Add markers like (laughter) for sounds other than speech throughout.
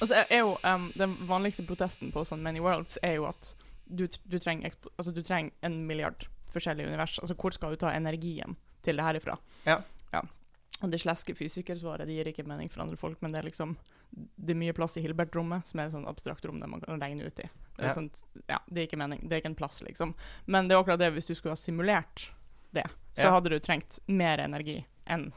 Altså, er- er jo, um, den vanligste protesten på sånn Many Worlds er jo at du, du, trenger, altså, du trenger en milliard forskjellige univers. Altså, hvor skal du ta energien til det herifra? Ja. Og det sleske fysikersvaret det gir ikke mening for andre folk, men det er liksom Det er mye plass i Hilbert-rommet, som er et sånt abstrakt rom der man kan regne ut i. Det er, Ja. sånt, ja, det er ikke mening. Det er ikke en plass, liksom. Men det er akkurat det, hvis du skulle ha simulert det, så Ja. hadde du trengt mer energi enn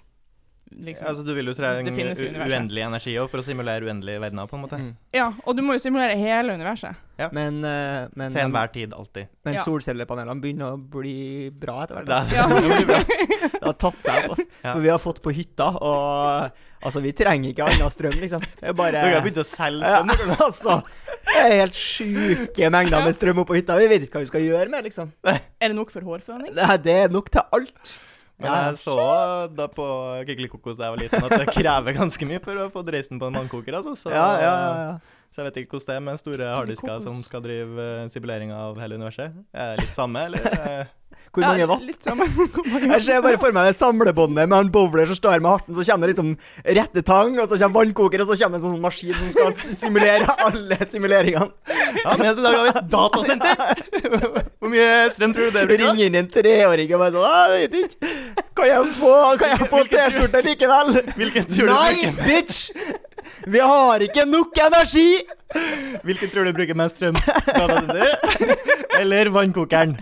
liksom Altså, du vil jo trenge uendelig energi også for å simulere uendelige verdener, på en måte. Mm. Ja, og du må jo simulere hele universet. Men, uh, men, Til enhver tid, alltid. men Ja. solcellepanelene begynner å bli bra etter hvert. Det er- (laughs) Ja. (laughs) det blir bra. Det har tatt seg opp. altså. (laughs) For vi har fått på hytta, og altså, vi trenger ikke annen strøm, liksom. Det er bare Dere har begynt å selge Ja, altså. Det er helt sjuke mengder med strøm oppå på hytta. Vi vet ikke hva vi skal gjøre med, liksom. Er det nok for hårføning? Det, det er nok til alt. Men Ja. jeg så da på Kikkelikokos da jeg var liten, at det krever ganske mye for å få dreisen på en vannkoker. Altså. Så, Ja, ja, ja. Ja. så jeg vet ikke hvordan det er med store harddisker som skal drive uh, simulering av hele universet. Er det litt samme, eller? eh? (laughs) Hvor mange watt? Litt samme. (laughs) Jeg ser bare for meg det samlebåndet med han bowler som står med harten, så kommer det liksom rettetang, og så kommer vannkoker, og så kommer en sånn maskin som skal simulere alle simuleringene. Ja, men så i dag har vi et datasenter! (laughs) Hvor mye strøm tror du det blir? da? ringer inn en treåring og bare sånn Jeg vet ikke. Kan jeg få, kan jeg få T-skjorte likevel? Hvilken tror du Nei, bitch! (laughs) Vi har ikke nok energi! hvilken tror du bruker mest strøm? (laughs) Eller vannkokeren?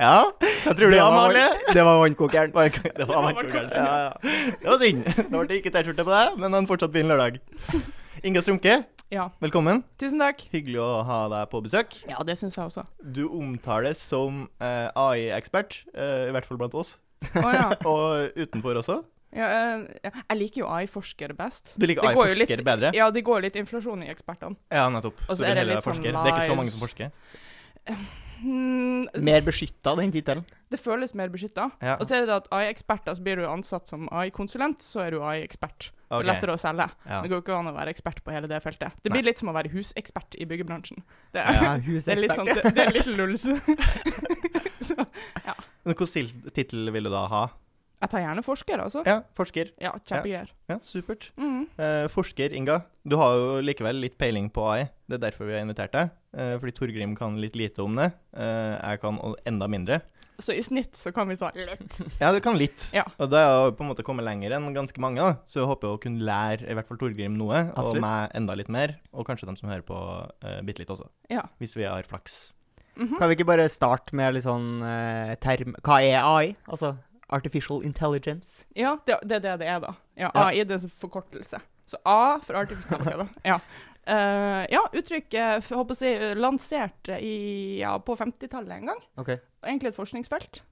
Ja, hva tror du, Det var, Amalie? det var vannkokeren. (laughs) Det var vannkokeren. Ja, ja. Det var synd. Da ble det ikke T-skjorte på deg, men han fortsatt fin lørdag. Inga Strunke, Ja. velkommen. Tusen takk. Hyggelig å ha deg på besøk. Ja, det syns jeg også. Du omtales som eh, AI-ekspert, eh, i hvert fall blant oss, Oh, ja. og utenfor også. Ja eh. Jeg liker jo AI-forsker best. Du liker AI-forsker bedre? Ja, det går litt inflasjon i ekspertene. Ja, nettopp. Så Så er det heller litt sånn. Det er ikke så mange som forsker. Mm, Mer beskytta, den tittelen. det føles mer beskytta. Ja. Og så er det at AI-eksperter, så blir du ansatt som AI-konsulent, så er du AI-ekspert. Er lettere å selge. Ja. Det går ikke an å være ekspert på hele det feltet. Det Nei. blir litt som å være husekspert i byggebransjen. Det er, Ja, det er litt sånn, det, det er litt lulls. (laughs) (laughs) så Men Hvilken tittel vil du da ha? Jeg tar gjerne forsker, altså. Ja, forsker. Ja, kjempegreier. Ja, supert. Mm. Eh, forsker, Inga. Du har jo likevel litt peiling på AI. Det er derfor vi har invitert deg. Eh, fordi Torgrim kan litt lite om det. Eh, jeg kan enda mindre. Så i snitt så kan vi svare litt. Ja, du kan litt. Ja. Og da har jeg på en måte kommet lenger enn ganske mange, da. Så jeg håper å kunne lære i hvert fall Torgrim noe, Absolutt. og meg enda litt mer. Og kanskje dem som hører på, uh, bitte litt også. Ja. Hvis vi har flaks. Mhm. Kan vi ikke bare starte med litt sånn eh, term Hva er AI? Altså artificial intelligence. Ja, det, det er det det er, da. Ja, Ja. AI det er en forkortelse. Så A for artificial Intelligence. Ja. Uh, ja, uttrykket f- håper jeg, å si, lansert i, ja, på 50-tallet en gang. Okay. Egentlig et forskningsfelt.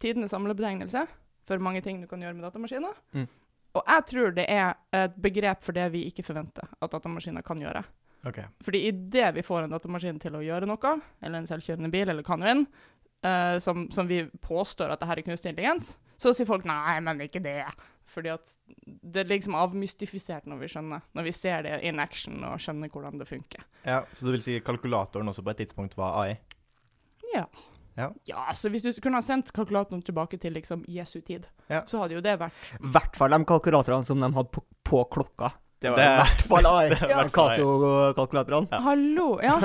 Tidenes samlebetegnelse for mange ting du kan gjøre med datamaskiner. Mm. Og jeg tror det er et begrep for det vi ikke forventer at datamaskiner kan gjøre. Okay. Fordi idet vi får en datamaskin til å gjøre noe, eller en selvkjørende bil, eller hva nå enn, eh, som, som vi påstår at det her er kunstig intelligens, så sier folk nei, men ikke det. Fordi at det er liksom avmystifisert når vi skjønner, når vi ser det in action og skjønner hvordan det funker. Ja, Så du vil si kalkulatoren også på et tidspunkt var AI? Ja. Ja. Ja, så hvis du kunne ha sendt kalkulatoren tilbake til liksom Jesu tid, Ja. så hadde jo det vært I hvert fall de kalkulatorene som de hadde på, på klokka. Det var Det- (laughs) i hvert fall AI. Ja. Casio-kalkulatorene. Ja. Hallo! Ja.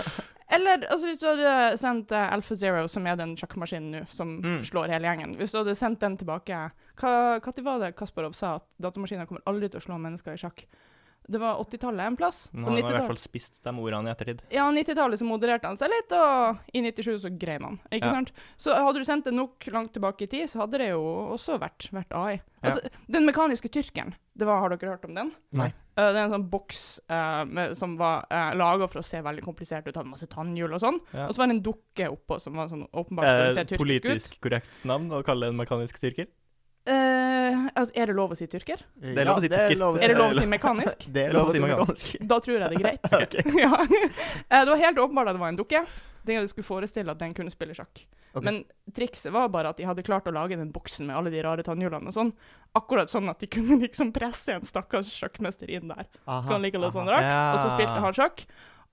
Eller altså, hvis du hadde sendt uh, Alpha Zero, som er den sjakkmaskinen nå, som Mm. slår hele gjengen Hvis du hadde sendt den tilbake Hva Når var det Kasparov sa at datamaskiner kommer aldri til å slå mennesker i sjakk? Det var 80-tallet en plass. Nå På har han i hvert fall spist de ordene i ettertid. ja, 90-tallet så modererte han seg litt, og i 97 så grein han. Ikke Ja. sant? Så hadde du sendt det nok langt tilbake i tid, så hadde det jo også vært, vært AI. Altså, Den mekaniske tyrkeren, det var, har dere hørt om den? Nei. Eh, det er en sånn boks uh, med, som var uh, laga for å se veldig komplisert ut, hadde masse tannhjul og sånn. Ja. Og så var det en dukke oppå som var sånn åpenbart skulle se Eh, tyrkisk ut. politisk korrekt navn å kalle en mekanisk tyrker? Uh, altså, er det lov å si tyrker? Det er lov å si er tyrker. Ja, å Er det lov å si mekanisk? (laughs) Det er lov å si mekanisk. Da tror jeg det er greit. (laughs) ja. (laughs) Eh, det var helt åpenbart at det var en dukke. Tenkte at jeg skulle forestille at den kunne spille sjakk. Ok. Men trikset var bare at de hadde klart å lage den boksen med alle de rare tannhjulene og sånn, akkurat sånn at de kunne (laughs) liksom presse en stakkars sjakkmester inn der. Så kan han ligge litt sånn rart, og så spilte han sjakk.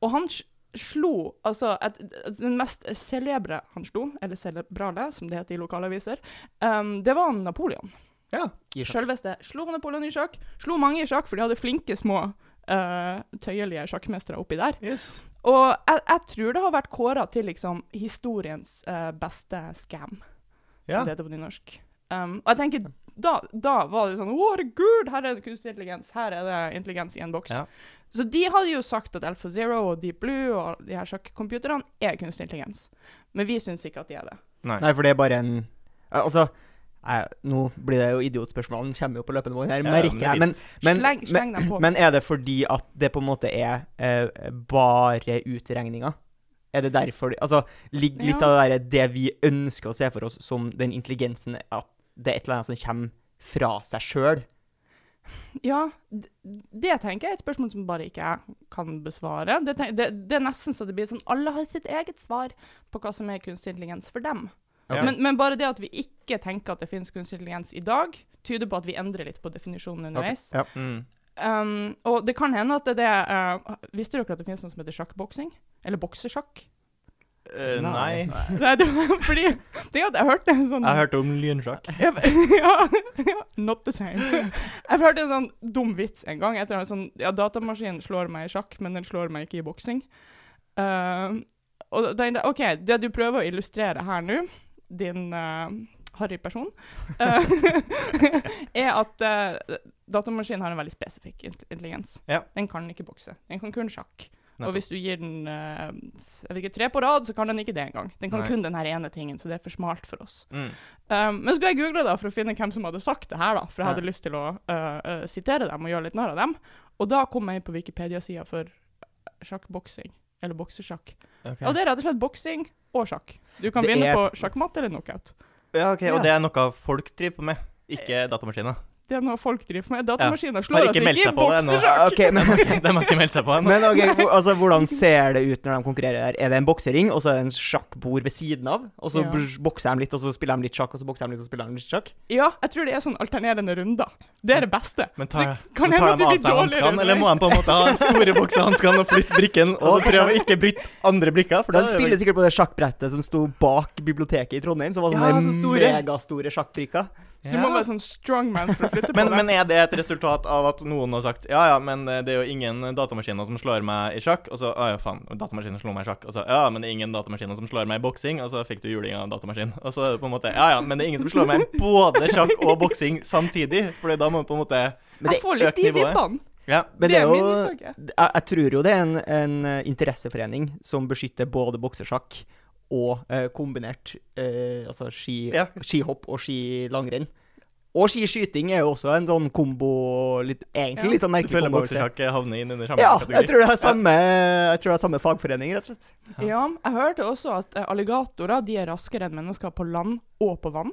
Og han slo altså et, et, Den mest celebre han slo, eller celebrale, som det heter i lokalaviser, um, det var Napoleon. Ja. I sjakk. Selveste slo Napoleon i sjakk. Slo mange i sjakk, for de hadde flinke små uh, tøyelige sjakkmestere oppi der. Yes. Og jeg, jeg, tror det har vært kåra til liksom historiens uh, beste scam, Ja. som det heter på nynorsk. Um, og jeg tenker, da, da var det sånn Å, herregud, her er det kunstig intelligens. Her er det intelligens i en boks. Ja. Så de hadde jo sagt at Alpha Zero og Deep Blue og de her sjakkcomputerne er kunstig intelligens. Men vi syns ikke at de er det. Nei. Nei, for det er bare en Altså nei, Nå blir det jo idiotspørsmål. Den kommer jo på løpende bånd her, merker men er jeg. Men, men, sleng, sleng dem men er det fordi at det på en måte er eh, bare utregninger? Er det derfor Altså, ligger litt Ja. av det der det vi ønsker å se for oss som den intelligensen, at det er et eller annet som kommer fra seg sjøl? Ja, det, det tenker jeg er et spørsmål som bare ikke jeg kan besvare. Det, det, det er nesten så det blir sånn Alle har sitt eget svar på hva som er kunstig intelligens for dem. Ja. Men, men bare det at vi ikke tenker at det finnes kunstig intelligens i dag, tyder på at vi endrer litt på definisjonen underveis. Ja. Mm. Um, og det kan hende at det er uh, Visste dere at det finnes noe som heter sjakkboksing? Eller boksesjakk? Uh, nei. Nei, det var fordi det at jeg hørte en sånn Jeg hørte om lynsjakk. ja, (laughs) ja, ja, not the same. Jeg hørte en sånn dum vits en gang. Etter en sånn, ja, Datamaskinen slår meg i sjakk, men den slår meg ikke i boksing. Uh, og da tenkte jeg OK, det du prøver å illustrere her nå, din uh, harry person, uh, (laughs) er at uh, datamaskinen har en veldig spesifikk intelligens. Ja. Den kan ikke bokse. Den kan kun sjakk. Og hvis du gir den uh, jeg vet ikke, tre på rad, så kan den ikke det engang. Den kan Nei. kun den her ene tingen, så det er for smalt for oss. Mm. Um, men så skulle jeg google da for å finne hvem som hadde sagt det her, da, for jeg Ja. hadde lyst til å uh, sitere dem og gjøre litt narr av dem. Og da kom jeg inn på Wikipedia-sida for sjakkboksing, eller boksesjakk. Okay. Og det er rett og slett boksing og sjakk. Du kan Det vinne er- på sjakkmatt eller knockout. Ja, ok, Ja. Og det er noe folk driver på med, ikke datamaskiner. Det er noe folk driver med. Datamaskiner slår Har oss ikke i boksesjakk! (laughs) De har ikke meldt seg på ennå. Men okay, altså, hvordan ser det ut når de konkurrerer der? Er det en boksering, og så er det en sjakkbord ved siden av? Og så Ja. bokser de litt, og så spiller de litt sjakk, og så bokser de litt, og så spiller de litt sjakk? Ja, jeg tror det er sånn alternerende runder. Det er det beste. Men Så kan men hende tar av blir seg dårligere hanskene, eller må de på en måte ha de store boksehanskene og flytte brikken, og så prøve å ikke bryte andre brikker? For da De er spiller sikkert på det sjakkbrettet som sto bak biblioteket i Trondheim, som var Ja, sånne så store. megastore sjakkbrikker. Så du må være sånn strongman for å flytte men, på det. men er det et resultat av at noen har sagt Ja, ja, men det er jo ingen datamaskiner som slår meg i sjakk, og så Å ja, faen, datamaskinen slo meg i sjakk, og så Ja, men det er ingen datamaskiner som slår meg i boksing, og så fikk du juling av datamaskin. (laughs) Og så på en måte Ja ja, men det er ingen som slår meg i både sjakk og boksing samtidig, for da må du på en måte det, jeg får litt de vibbene. Ja. men Det det er er min jo jeg, jeg tror jo det er en, en interesseforening som beskytter både boksesjakk og eh, kombinert eh, altså ski, Ja. skihopp og skilangrenn. Og skiskyting er jo også en sånn kombo litt, Egentlig Ja. litt sånn Du merkelig føler kombo. vil jeg si. havner inn under samme Ja, kategori? jeg tror det er samme, jeg tror det er samme fagforening, rett og slett. Ja, jeg hørte også at eh, alligatorer de er raskere enn mennesker på land og på vann.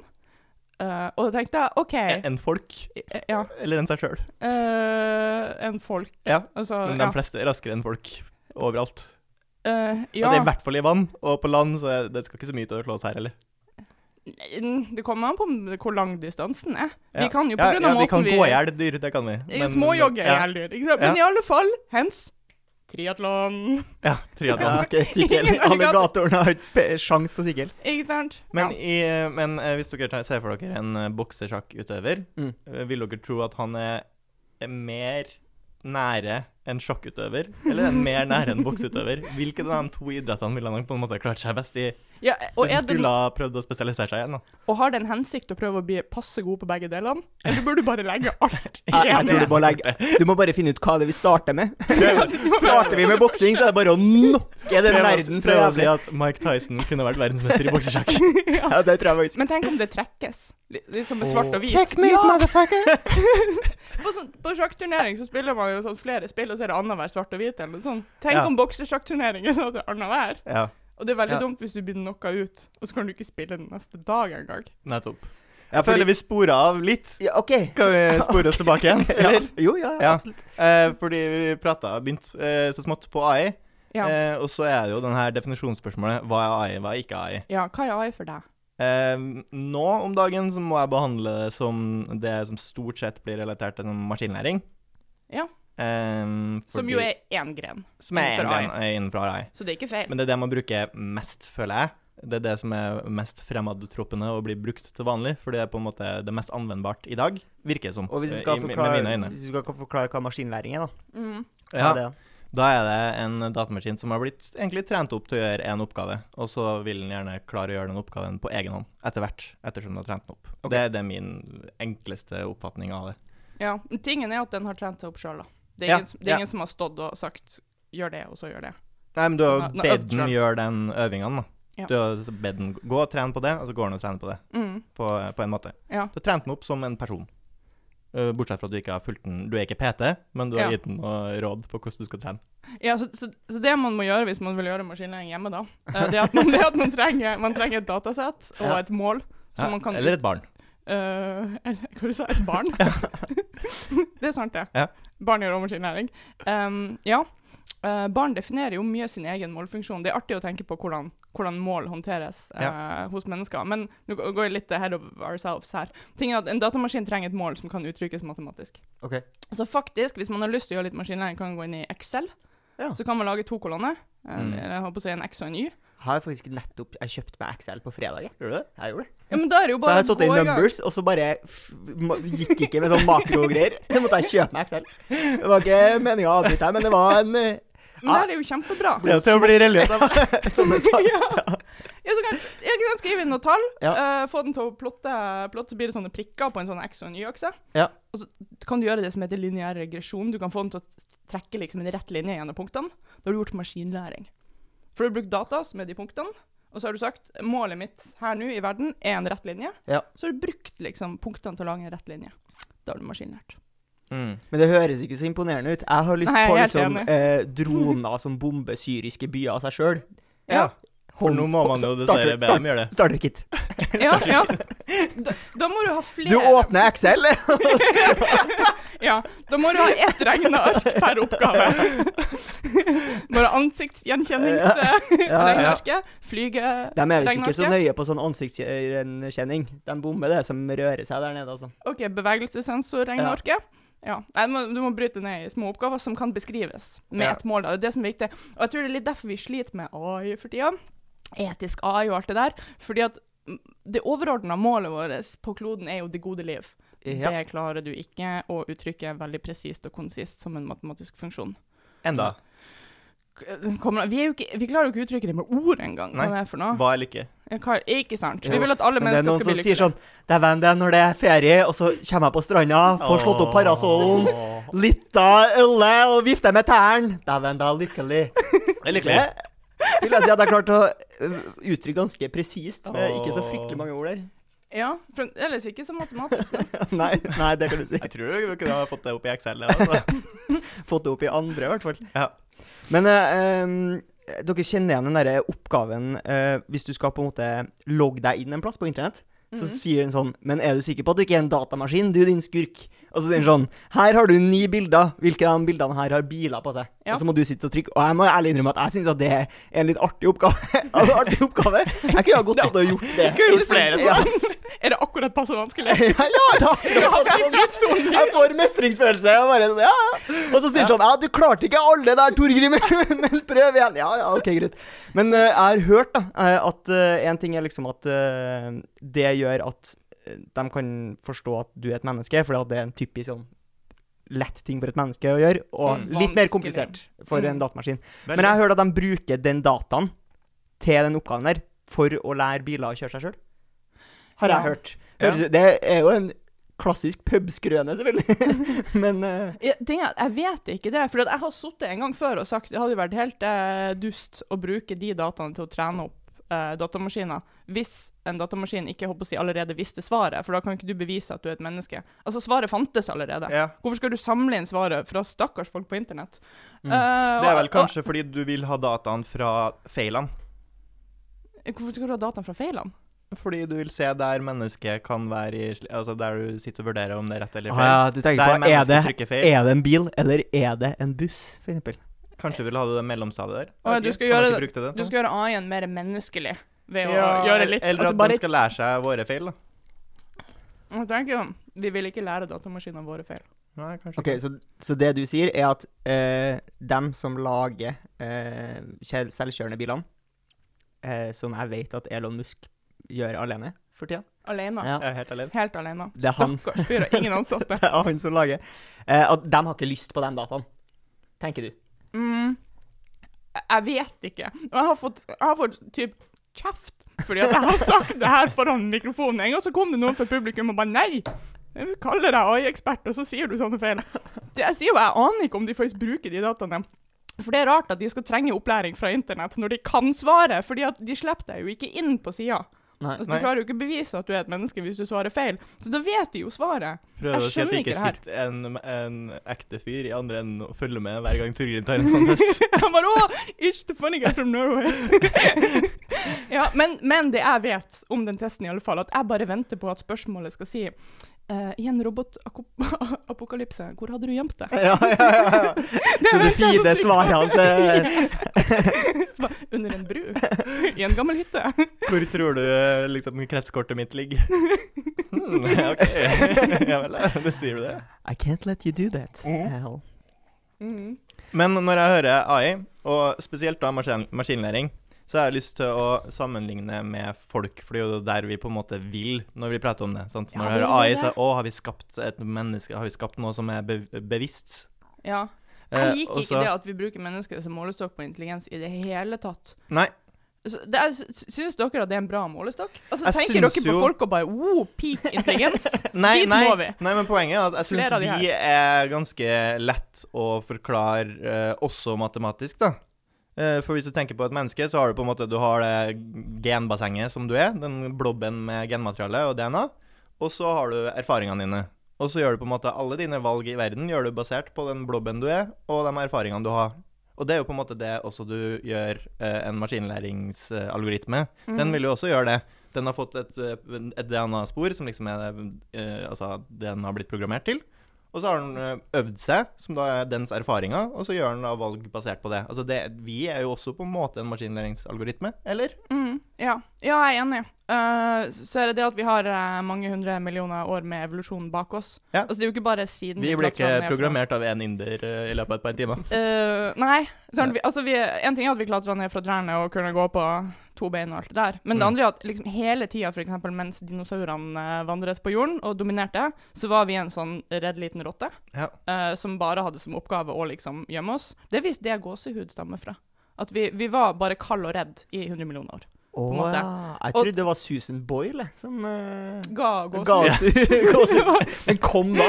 Uh, og da tenkte jeg OK En folk, eh, Ja. eller en seg sjøl? Uh, en folk. Ja, Altså, men de ja. fleste er raskere enn folk overalt. Eh, ja. Altså I hvert fall i vann, og på land, så det skal ikke så mye til å slå oss her heller. Det kommer an på hvor lang distansen er. Ja. Vi kan jo på ja, grunn ja, måten vi kan gå i hjel dyr, det kan vi. Småjogge i hjel dyr, ikke sant? Men i alle fall, hens triatlon. ja, triatlon. (laughs) Ja, ok, sykkel. Alligatoren har ikke sjans på sykkel. Ikke sant? Men, ja. i, men eh, hvis dere ser for dere en uh, boksesjakkutøver, Mm. eh, vil dere tro at han er, er mer nære en sjakkutøver, eller er mer nære en bokseutøver? Hvilken av de to idrettene ville han på en måte klart seg best i, ja, og, hvis er skulle ha prøvd å spesialisere seg igjen? da? og har det en hensikt å prøve å bli passe god på begge delene? Eller burde du bare legge alt (laughs) i Jeg, jeg tror du må legge Du må bare finne ut hva det er vi starter med. (laughs) (laughs) Starter vi med boksing, så er det bare å knocke den verden så Prøv å si at Mike Tyson kunne vært verdensmester i boksesjakk. Ja, det tror jeg faktisk. Men tenk om det trekkes. Litt, som med svart og hvit. Checkmate, Ja, motherfucker! på, sånn, på sjakkturnering så spiller man jo sånn flere spill, og så er det annenhver svart og hvit. eller noe sånt. Tenk Ja. om boksesjakkturnering er sånn at det er annenhver. Ja, Og det er veldig Ja. dumt hvis du blir knocka ut, og så kan du ikke spille den neste dag engang. nettopp. Ja, Jeg føler vi spora av litt. ja, OK. Kan vi (laughs) spore oss tilbake igjen? (laughs) Ja. Eller? Jo, ja, Ja. absolutt. Eh, fordi vi prata begynt eh, så smått på AI, Ja. eh, og så er det jo den her definisjonsspørsmålet hva er AI, hva er ikke AI? ja, hva er AI for deg? Eh, nå om dagen så må jeg behandle det som det som stort sett blir relatert til maskinlæring. Ja. Eh, Som jo er én gren. som er innenfor en gren eh, innenfor AI. Så det er ikke feil. Men det er det man bruker mest, føler jeg. det er det som er mest fremmedtroppende og blir brukt til vanlig, for det er på en måte det mest anvendbart i dag, virker det som. Og hvis du eh, skal i- forklare, hvis du skal forklare hva maskinlæring er, da. Mm. Hva Ja, er det, da? er det en datamaskin som har blitt egentlig trent opp til å gjøre en oppgave, og så vil den gjerne klare å gjøre den oppgaven på egen hånd etter hvert, ettersom den har trent den opp. Okay. Det, er- det er min enkleste oppfatning av det. Ja. men Tingen er at den har trent seg opp sjøl, da. Det er, Ja, ingen, som- det er ja. ingen som har stått og sagt 'gjør det', og så gjør det. Nei, men du har jo bedt den gjøre den øvingen, da. Ja. Du har bedt den gå og trene på det, og så går den og trener på det, Mm. på, på en måte. Du har trent den opp som en person. Uh, bortsett fra at du ikke har fulgt den Du er ikke PT, men du har gitt den noe råd på hvordan du skal trene. Ja, så, så, så det man må gjøre hvis man vil gjøre maskinlæring hjemme, da, eh, det er at man, det at man, trenger, man trenger et datasett og et mål. Kan Eller et barn. Uh, eller hva du sa Et barn? (laughs) (laughs) det er sant, det. Ja. Barn gjør maskinlæring. Um, ja. Uh, barn definerer jo mye sin egen målfunksjon. Det er artig å tenke på hvordan, hvordan mål håndteres eh, hos mennesker. Men nå går jeg litt ahead of ourselves her. Ting er at En datamaskin trenger et mål som kan uttrykkes matematisk. Okay. Så faktisk, hvis man har lyst til å gjøre litt maskinlæring, kan man gå inn i Excel. Ja. Så kan man lage to kolonner. En, Mm. Jeg håper å si en X og en Y. Har faktisk nettopp Jeg kjøpte meg Excel på fredag. jeg. Gjør du det? Jeg gjorde det. Ja, men da er det jo Da bare har jeg satt inn numbers, og så bare f gikk ikke med sånn makrogreier. Så måtte jeg kjøpe meg Excel. Det var ikke meninga å avbryte her, men det var en eh, Men det er jo kjempebra. Det er til å bli religiøs av. sånne saker? ja. ja, så kan jeg kan skrive inn noen tall, Ja. uh, få den til å plotte, plotte, så blir det sånne prikker på en sånn X og en Y-akse. Ja. Og så kan du gjøre det som heter lineær regresjon. Du kan få den til å trekke liksom en rett linje gjennom punktene. Da har du gjort maskinlæring. For du har brukt data, som er de punktene, og så har du sagt målet mitt her nå i verden er en rett linje. Ja. Så har du brukt liksom punktene til å lage en rett linje. Da har du maskinlært. Mm. Men det høres ikke så imponerende ut. Jeg har lyst Nei, jeg på liksom eh, (laughs) droner som bomber syriske byer av seg sjøl. Ja. For nå må man jo dessverre be dem gjøre det. Starter-kit. (laughs) Ja, ja. (laughs) Da, da må du ha flere Du åpner Excel, Ja, da må du ha ett regneark per oppgave. Bare ansiktsgjenkjenningsregnearket. Flyge De er visst ikke så nøye på sånn ansiktsgjenkjenning. De bommer det som rører seg der nede, altså. OK, bevegelsessensorregnearket. Ja. Du, må, bryte ned i små oppgaver som kan beskrives med Ja. et mål. Det er det som er viktig. Og jeg tror det er litt derfor vi sliter med AI for tida. Etisk AI og alt det der. Fordi at det overordna målet vårt på kloden er jo det gode liv. Ja. Det klarer du ikke å uttrykke veldig presist og konsist som en matematisk funksjon. Enda. Kommer, vi, er jo ikke, vi klarer jo ikke å uttrykke det med ord engang. Hva det er for noe? Hva er lykke? Hva- Ikke sant? Jo, Vi vil at alle mennesker skal bli Men det er noen som sier sånn Dæven, det er når det er ferie, og så kommer jeg på stranda, får slått opp parasollen, litt av øle og vifter med tærne. Dæven, da er lykkelig. (laughs) Det er lykkelig. Det vil jeg si at jeg klarte å øh, uttrykke ganske presist, med ikke så fryktelig mange ord der. Ja, ellers ikke så matematisk. (laughs) Nei, nei, det kan du si. Jeg tror du kunne ha fått det opp i Excel. Altså. (laughs) Fått det opp i andre, i hvert fall. Ja. Men eh, dere kjenner igjen den derre oppgaven eh, hvis du skal på en måte logge deg inn en plass på internett. Så Mhm. sier den sånn Men er du sikker på at du ikke er en datamaskin, du din skurk? Og så sier han sånn Her har du ni bilder. Hvilke av de bildene her har biler på seg? Ja. Og så må du sitte og trykke. Og jeg må ærlig innrømme at jeg syns at det er en litt artig oppgave. (laughs) altså, artig oppgave. Jeg kunne ha godt sittet og gjort det. Kunne gjort flere ja. (laughs) Er det akkurat passe vanskelig? (laughs) ja, ja, da. Jeg får mestringsfølelse. Jeg bare, sånn, ja, ja. Og så sier han sånn Ja, du klarte ikke alle der, Torgrim, men prøv igjen. Ja, ja, OK, greit. Men uh, jeg har hørt da, at at en ting er liksom at uh, det gjør at eh, de kan forstå at du er et menneske, for det er en typisk sånn lett ting for et menneske å gjøre, og Mm. litt mer komplisert for en Mm. datamaskin. Men jeg har hørt at de bruker den dataen til den oppgaven der for å lære biler å kjøre seg sjøl. Har jeg Ja. hørt. Høres ja. Det er jo en klassisk pubskrøne, selvfølgelig. (laughs) Men uh... Ja, ting er, jeg vet ikke det. For jeg har sittet en gang før og sagt det hadde vært helt eh, dust å bruke de dataene til å trene opp eh, datamaskiner hvis en datamaskin ikke håper å si, allerede visste svaret. For da kan ikke du bevise at du er et menneske. Altså, svaret fantes allerede. Ja. Hvorfor skal du samle inn svaret fra stakkars folk på internett? Mm. Uh, Det er vel og- kanskje fordi du vil ha dataen fra feilene. Hvorfor skal du ha dataen fra feilene? Fordi du vil se der mennesket kan være i Altså der du sitter og vurderer om det er rett eller ah, feil. ja, du tenker Der på er det, er det en bil, eller er det en buss, for eksempel? Kanskje ville ha det mellomstadiet der. Å, ja, du skal gjøre det- det, Du skal gjøre AI-en mer menneskelig ved å gjøre litt Eller altså at bare, den skal lære seg våre feil, da. Jeg tenker jo, Vi vil ikke lære datamaskinene våre feil. Nei, kanskje okay, ikke. så, så det du sier, er at eh, dem som lager eh, selvkjørende bilene, eh, som jeg vet at Elon Musk gjør alene for tida. Alene. Ja. Helt alene. Helt alene. Det er han- Stakkars fyr og ingen ansatte. (laughs) Det er han som lager. Eh, at de har ikke lyst på de dataene, tenker du. Mm, jeg vet ikke. Og jeg har fått, jeg har fått typ kjeft fordi at jeg har sagt det her foran mikrofonen. En gang så kom det noen fra publikum og bare nei. Jeg kaller deg AI-ekspert, og så sier du sånne feil. Jeg sier jo jeg aner ikke om de faktisk bruker de dataene. For det er rart at de skal trenge opplæring fra internett når de kan svare, fordi at de slipper deg jo ikke inn på sida. Nei. Altså, Nei. du klarer jo ikke å bevise at du er et menneske hvis du svarer feil. Så da vet de jo svaret. Prøver Jeg å si at det ikke sitter en, en ekte fyr i andre enden og følger med hver gang Torgrim tar en sånn test. (laughs) Han bare Å, it's the funny guy from Norway. (laughs) ja, men, men det jeg vet om den testen, i alle fall, at jeg bare venter på at spørsmålet skal si eh, I en robotapokalypse, hvor hadde du gjemt deg? Ja, ja, ja. ja. (laughs) Så du feeder svarene til (laughs) Under en bru? I en gammel hytte? (laughs) Hvor tror du eh, liksom kretskortet mitt ligger? Hmm, OK. Ja vel, da det sier du det. I can't let you do that. mm. Hell. Mm. Men når jeg hører AI, og spesielt da maskin maskinlæring, så har jeg lyst til å sammenligne med folk, for det er jo der vi på en måte vil når vi prater om det. Sant? Ja, Når det jeg hører er AI, så å, har vi skapt et menneske, har vi skapt noe som er be bevisst? Ja. Eh, Jeg liker og ikke det at vi bruker mennesker som målestokk på intelligens i det hele tatt. Nei, er, sy- syns dere at det er en bra målestokk? Altså, Jeg tenker dere på jo- folk og bare oh, peak intelligens? (laughs) Nei, Dit nei, må vi. nei, men poenget er at jeg syns vi er ganske lett å forklare uh, også matematisk, da. Eh, for hvis du tenker på et menneske, så har du på en måte Du har det genbassenget som du er, den blobben med genmateriale og DNA, og så har du erfaringene dine. Og så gjør du på en måte alle dine valg i verden gjør du basert på den blobben du er, og de erfaringene du har. Og det er jo på en måte det også du gjør eh, en maskinlæringsalgoritme. Den vil jo også gjøre det. Den har fått et, eh, et DNA-spor som liksom er Altså, den har blitt programmert til. Og så har den eh, øvd seg, som da er dens erfaringer, og så gjør den da valg basert på det. Altså, det, vi er jo også på en måte en maskinlæringsalgoritme, eller? Mm, ja. ja, jeg er enig. Uh, så er det det at vi har eh, mange hundre millioner år med evolusjon bak oss. Ja. Altså, det er jo ikke bare siden Vi ble ikke programmert av en inder i løpet av et par timer. Nei. Sant? Vi, altså vi, en ting er at vi klatra ned fra trærne og kunne gå på to bein og alt det der. Men det Mm. andre er at liksom hele tida, f.eks. mens dinosaurene eh, vandret på jorden og dominerte, så var vi en sånn redd liten rotte Ja. uh, som bare hadde som oppgave å liksom gjemme oss. Det er visst det gåsehud stammer fra. At vi, vi var bare kald og redd i 100 millioner år. Å en ja. Jeg Og- trodde det var Susan Boyle som uh, Ga gåsehud. (laughs) Ja. (laughs) Den kom da.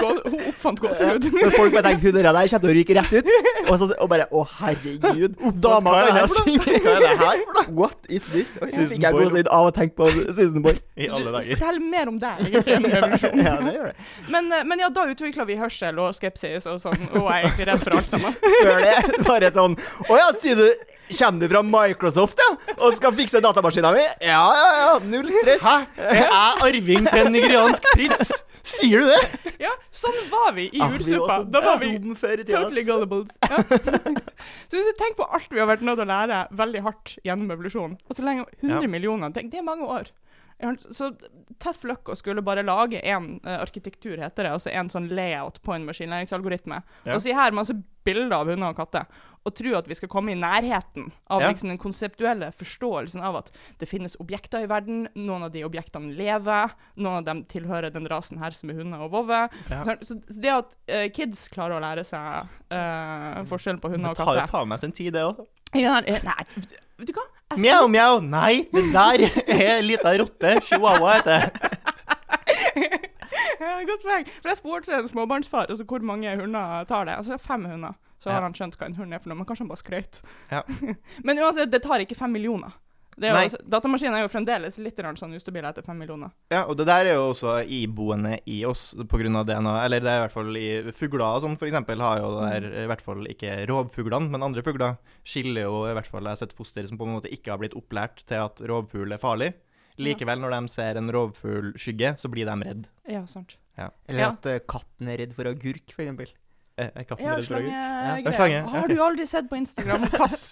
Hun oppfant gåsehud. Men folk bare tenker hun der kommer til å ryke rett ut. Og, så, og bare Å, herregud. Dama kan det her synge. (laughs) Hva er det her for noe? What is this? Og så Susan fikk jeg Boyle. gåsehud av å tenke på Susan Boyle. I alle dager. Fortell mer om deg. Ja, det gjør det. Men, eh, men ja, da utvikla vi hørsel og skepsis og sånn, og jeg er egentlig redd for alt sammen. Før det bare sånn Å ja, sier du Kommer du fra Microsoft, ja? Og skal fikse datamaskina mi? Ja, ja, ja. Null stress. Hæ? Jeg Er arving til en nigeriansk prins? Sier du det? Ja, sånn var vi i ursuppa. Da var vi totally gullibles. Ja. (laughs) så hvis du tenker på alt vi har vært nødt til å lære veldig hardt gjennom evolusjonen, og så lenge 100 Ja. millioner, tenk, det er mange år. Så tøff luck å skulle bare lage en eh, arkitektur, heter det, altså en sånn layout på en maskinlæringsalgoritme. Ja. Og si her masse bilder av hunder og katter, og tro at vi skal komme i nærheten av Ja. liksom den konseptuelle forståelsen av at det finnes objekter i verden, noen av de objektene lever, noen av dem tilhører den rasen her som er hunder og vovve. Ja. Så, så det at uh, kids klarer å lære seg uh, forskjellen på hunder Det tar jo faen meg sin tid, det òg. ja, eh, Nei, vet du hva? Skal- Mjau, mjau. Nei, det der er ei lita rotte. Chihuahua heter det. (laughs) Godt poeng. For jeg spurte en småbarnsfar altså, hvor mange hunder tar det. Altså fem hunder. Så Ja. har han skjønt hva en hund er for noe, men kanskje han bare skrøt. Ja. (laughs) men uansett, det tar ikke fem millioner. Det er jo, datamaskinen er jo fremdeles litt sånn ustabil etter fem millioner. Ja, og det der er jo også iboende i oss pga. DNA. Eller det er i hvert fall i fugler og sånn, eksempel, har jo det der i hvert fall ikke rovfuglene, men andre fugler skiller jo i hvert fall Jeg har sett foster som på en måte ikke har blitt opplært til at rovfugl er farlig. Likevel, når de ser en rovfuglskygge, så blir de redd. Ja, sant. Eller Ja. at eh, katten er redd for agurk, eksempel. Er er katten Ja, redd for. Ja, slange, Har du aldri sett på Instagram (laughs) katt?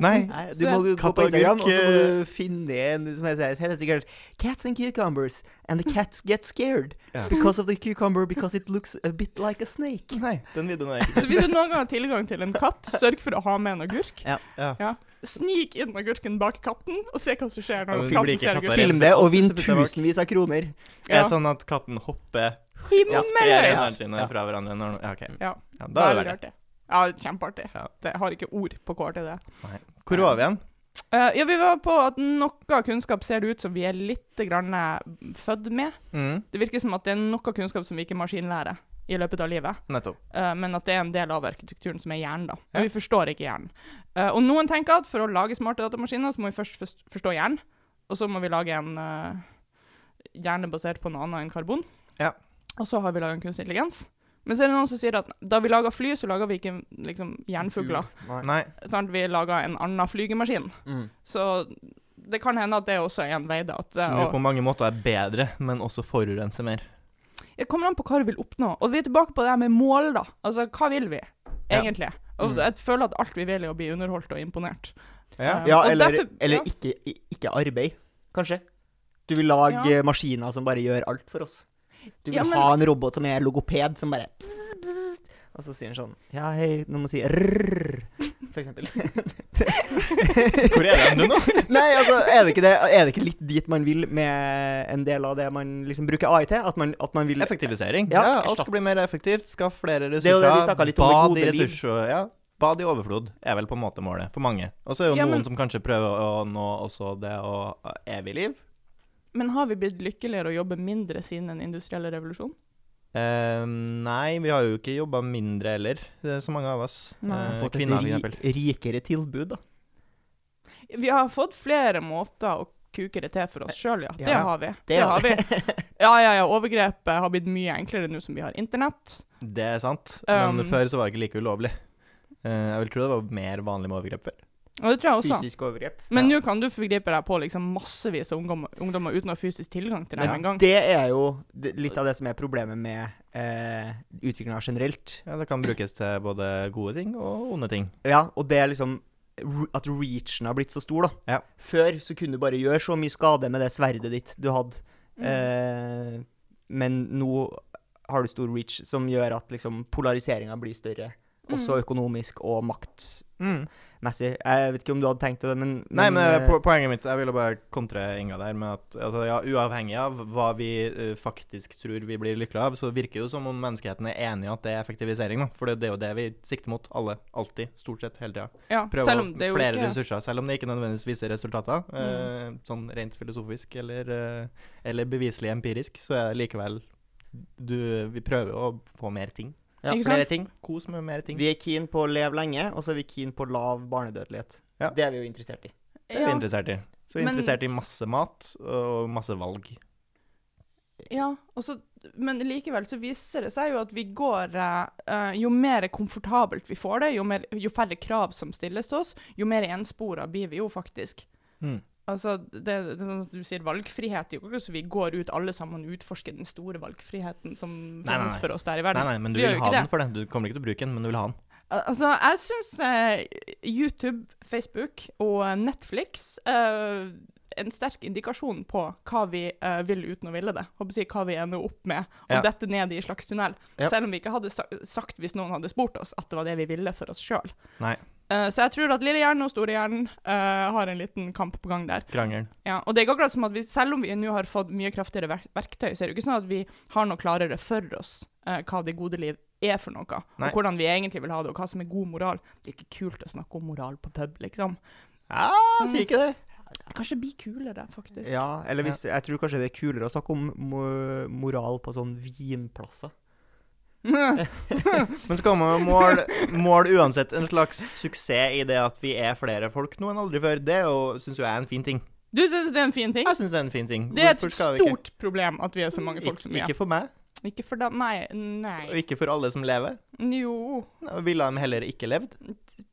Nei. Nei, du må gå på Instagram, og så må eh, du finne en som heter, heter sikkert 'Cats and cucumbers', and the cats get scared yeah. because of the cucumber because it looks a bit like a snake. Nei, den videoen er ikke Så hvis du noen gang har tilgang til en katt, sørg for å ha med en agurk. Ja. Ja. snik inn agurken bak katten og se hva som skjer når Ja, katten ser agurken. Film det og vinn tusenvis av kroner. Det er sånn at katten hopper Himmelhøyt! ja. fra hverandre når Ja, okay. Ja, Ja, da er det artig. Ja, kjempeartig. Ja. Det har ikke ord på hva til det. Hvor var vi igjen? Uh, ja, vi var på at noe kunnskap ser det ut som vi er litt grann eh, født med. Mm, Det virker som at det er noe kunnskap som vi ikke maskinlærer i løpet av livet. nettopp. Uh, men at det er en del av arkitekturen som er hjernen, da. Ja. Vi forstår ikke hjernen. Uh, og noen tenker at for å lage smarte datamaskiner, så må vi først forstå hjernen. Og så må vi lage en eh, hjerne basert på noe annet enn karbon. Ja. Og så har vi laga en kunstig intelligens. Men så er det noen som sier at da vi laga fly, så laga vi ikke liksom jernfugler. Nei. Sånn? Vi laga en annen flygemaskin. Mm. Så det kan hende at det også er en vei, da. At, Som jo på mange måter er bedre, men også forurenser mer. Det kommer an på hva du vil oppnå. Og vi er tilbake på det her med mål, da. Altså, hva vil vi Ja. egentlig? Og Mm. jeg føler at alt vi vil, er å bli underholdt og imponert. Ja. um, Ja, og eller, derfor- eller ja. ikke, ikke arbeid, kanskje. Du vil lage Ja. maskiner som bare gjør alt for oss. Du vil Ja, men- ha en robot som er logoped, som bare pss, pss, Og så sier han sånn Ja, hei, nå må du si rrr, for eksempel. (laughs) Hvor er den du nå? (laughs) Nei, altså, er det, ikke det, er det ikke litt dit man vil med en del av det man liksom bruker AI til? At man, at man vil Effektivisering. Ja, Ja, alt skal bli mer effektivt. Skaff flere er ressurser. det vi litt om Bad i ressurser. Ja. Bad i overflod er vel på en måte målet for mange. Og så er jo Ja, noen men- som kanskje prøver å nå også det å evig liv. Men har vi blitt lykkeligere og jobber mindre siden den industrielle revolusjonen? Uh, nei, vi har jo ikke jobba mindre heller, det er så mange av oss. Nei. Eh, fått et ri, rikere tilbud, da. Vi har fått flere måter å kuke det til for oss sjøl, ja. Det har vi. det Det, har har vi. (laughs) Ja, ja, ja. Overgrepet har blitt mye enklere nå som vi har internett. Det er sant. Men Um, før så var det ikke like ulovlig. Uh, jeg vil tro det var mer vanlig med overgrep før. Og det tror jeg også. Fysisk overgrep. Men Ja. nå kan du forgripe deg på liksom massevis av ungdommer, ungdommer uten å ha fysisk tilgang til dem Ja. en gang. Det er jo litt av det som er problemet med eh, utviklinga generelt. Ja, det kan brukes til både gode ting og onde ting. Ja, og det er liksom at reachen har blitt så stor, da. Ja. Før så kunne du bare gjøre så mye skade med det sverdet ditt du hadde. Mm. Eh, men nå har du stor reach som gjør at liksom polariseringa blir større. Også Mm. økonomisk og makt. Mm. Jeg vet ikke om du hadde tenkt det, men, Nei, men eh, eh, po poenget mitt Jeg ville bare kontre Inga der med at altså, ja, uavhengig av hva vi eh, faktisk tror vi blir lykkelige av, så virker det jo som om menneskeheten er enig i at det er effektivisering. da For det, det er jo det vi sikter mot, alle. Alltid. Stort sett hele tida. Ja, Prøve er flere ikke ressurser, selv om det ikke nødvendigvis viser resultater. Mm. Uh, sånn rent filosofisk eller, uh, eller beviselig empirisk, så er det likevel du, Vi prøver å få mer ting. Ja, Ikke Flere sant? ting. Kos med mer ting. Vi er keen på å leve lenge, og så er vi keen på lav barnedødelighet. Ja. Det er vi jo interessert i. Det er vi interessert i. Så vi er Men- interessert i masse mat og masse valg. Ja, og så, men likevel så viser det seg jo at vi går eh, Jo mer komfortabelt vi får det, jo, mer, jo færre krav som stilles til oss, jo mer enspora blir vi jo faktisk. Mm. Altså, det, det er sånn at du sier, valgfrihet er jo ikke så vi går ut alle sammen og utforsker den store valgfriheten som finnes for oss der i verden. nei, nei, men du Vi vil ha den for det. Du kommer ikke til å bruke den, men du vil ha den. Altså, jeg syns eh, YouTube, Facebook og Netflix eh, en sterk indikasjon på hva vi eh, vil uten å ville det. Håper si hva vi ender opp med, og Ja. dette ned i en slags tunnel. Ja. Selv om vi ikke hadde sagt, hvis noen hadde spurt oss, at det var det vi ville for oss sjøl. Nei. så jeg tror at lille hjernen og store hjernen eh, har en liten kamp på gang der. Krangelen. Ja, og det er ikke akkurat som at vi, Selv om vi nå har fått mye kraftigere verk verktøy, så er det jo ikke sånn at vi har noe klarere for oss uh, hva det gode liv er for noe, Nei. og hvordan vi egentlig vil ha det, og hva som er god moral. Det er ikke kult å snakke om moral på pub, liksom. Ja, si ikke det. Kanskje bli kulere, faktisk. Ja, eller hvis, jeg tror kanskje det er kulere å snakke om mo moral på sånn vinplasser. (laughs) Men så jo mål, mål uansett en slags suksess i det at vi er flere folk nå enn aldri før. Det syns jo jeg er en fin ting. Du syns det er en fin ting? Jeg syns det er en fin ting. Det er et skal stort problem at vi er så mange folk som vi er. Ikke for meg, Ikke for dem. Nei. og ikke for alle som lever. Jo Ville de heller ikke levd?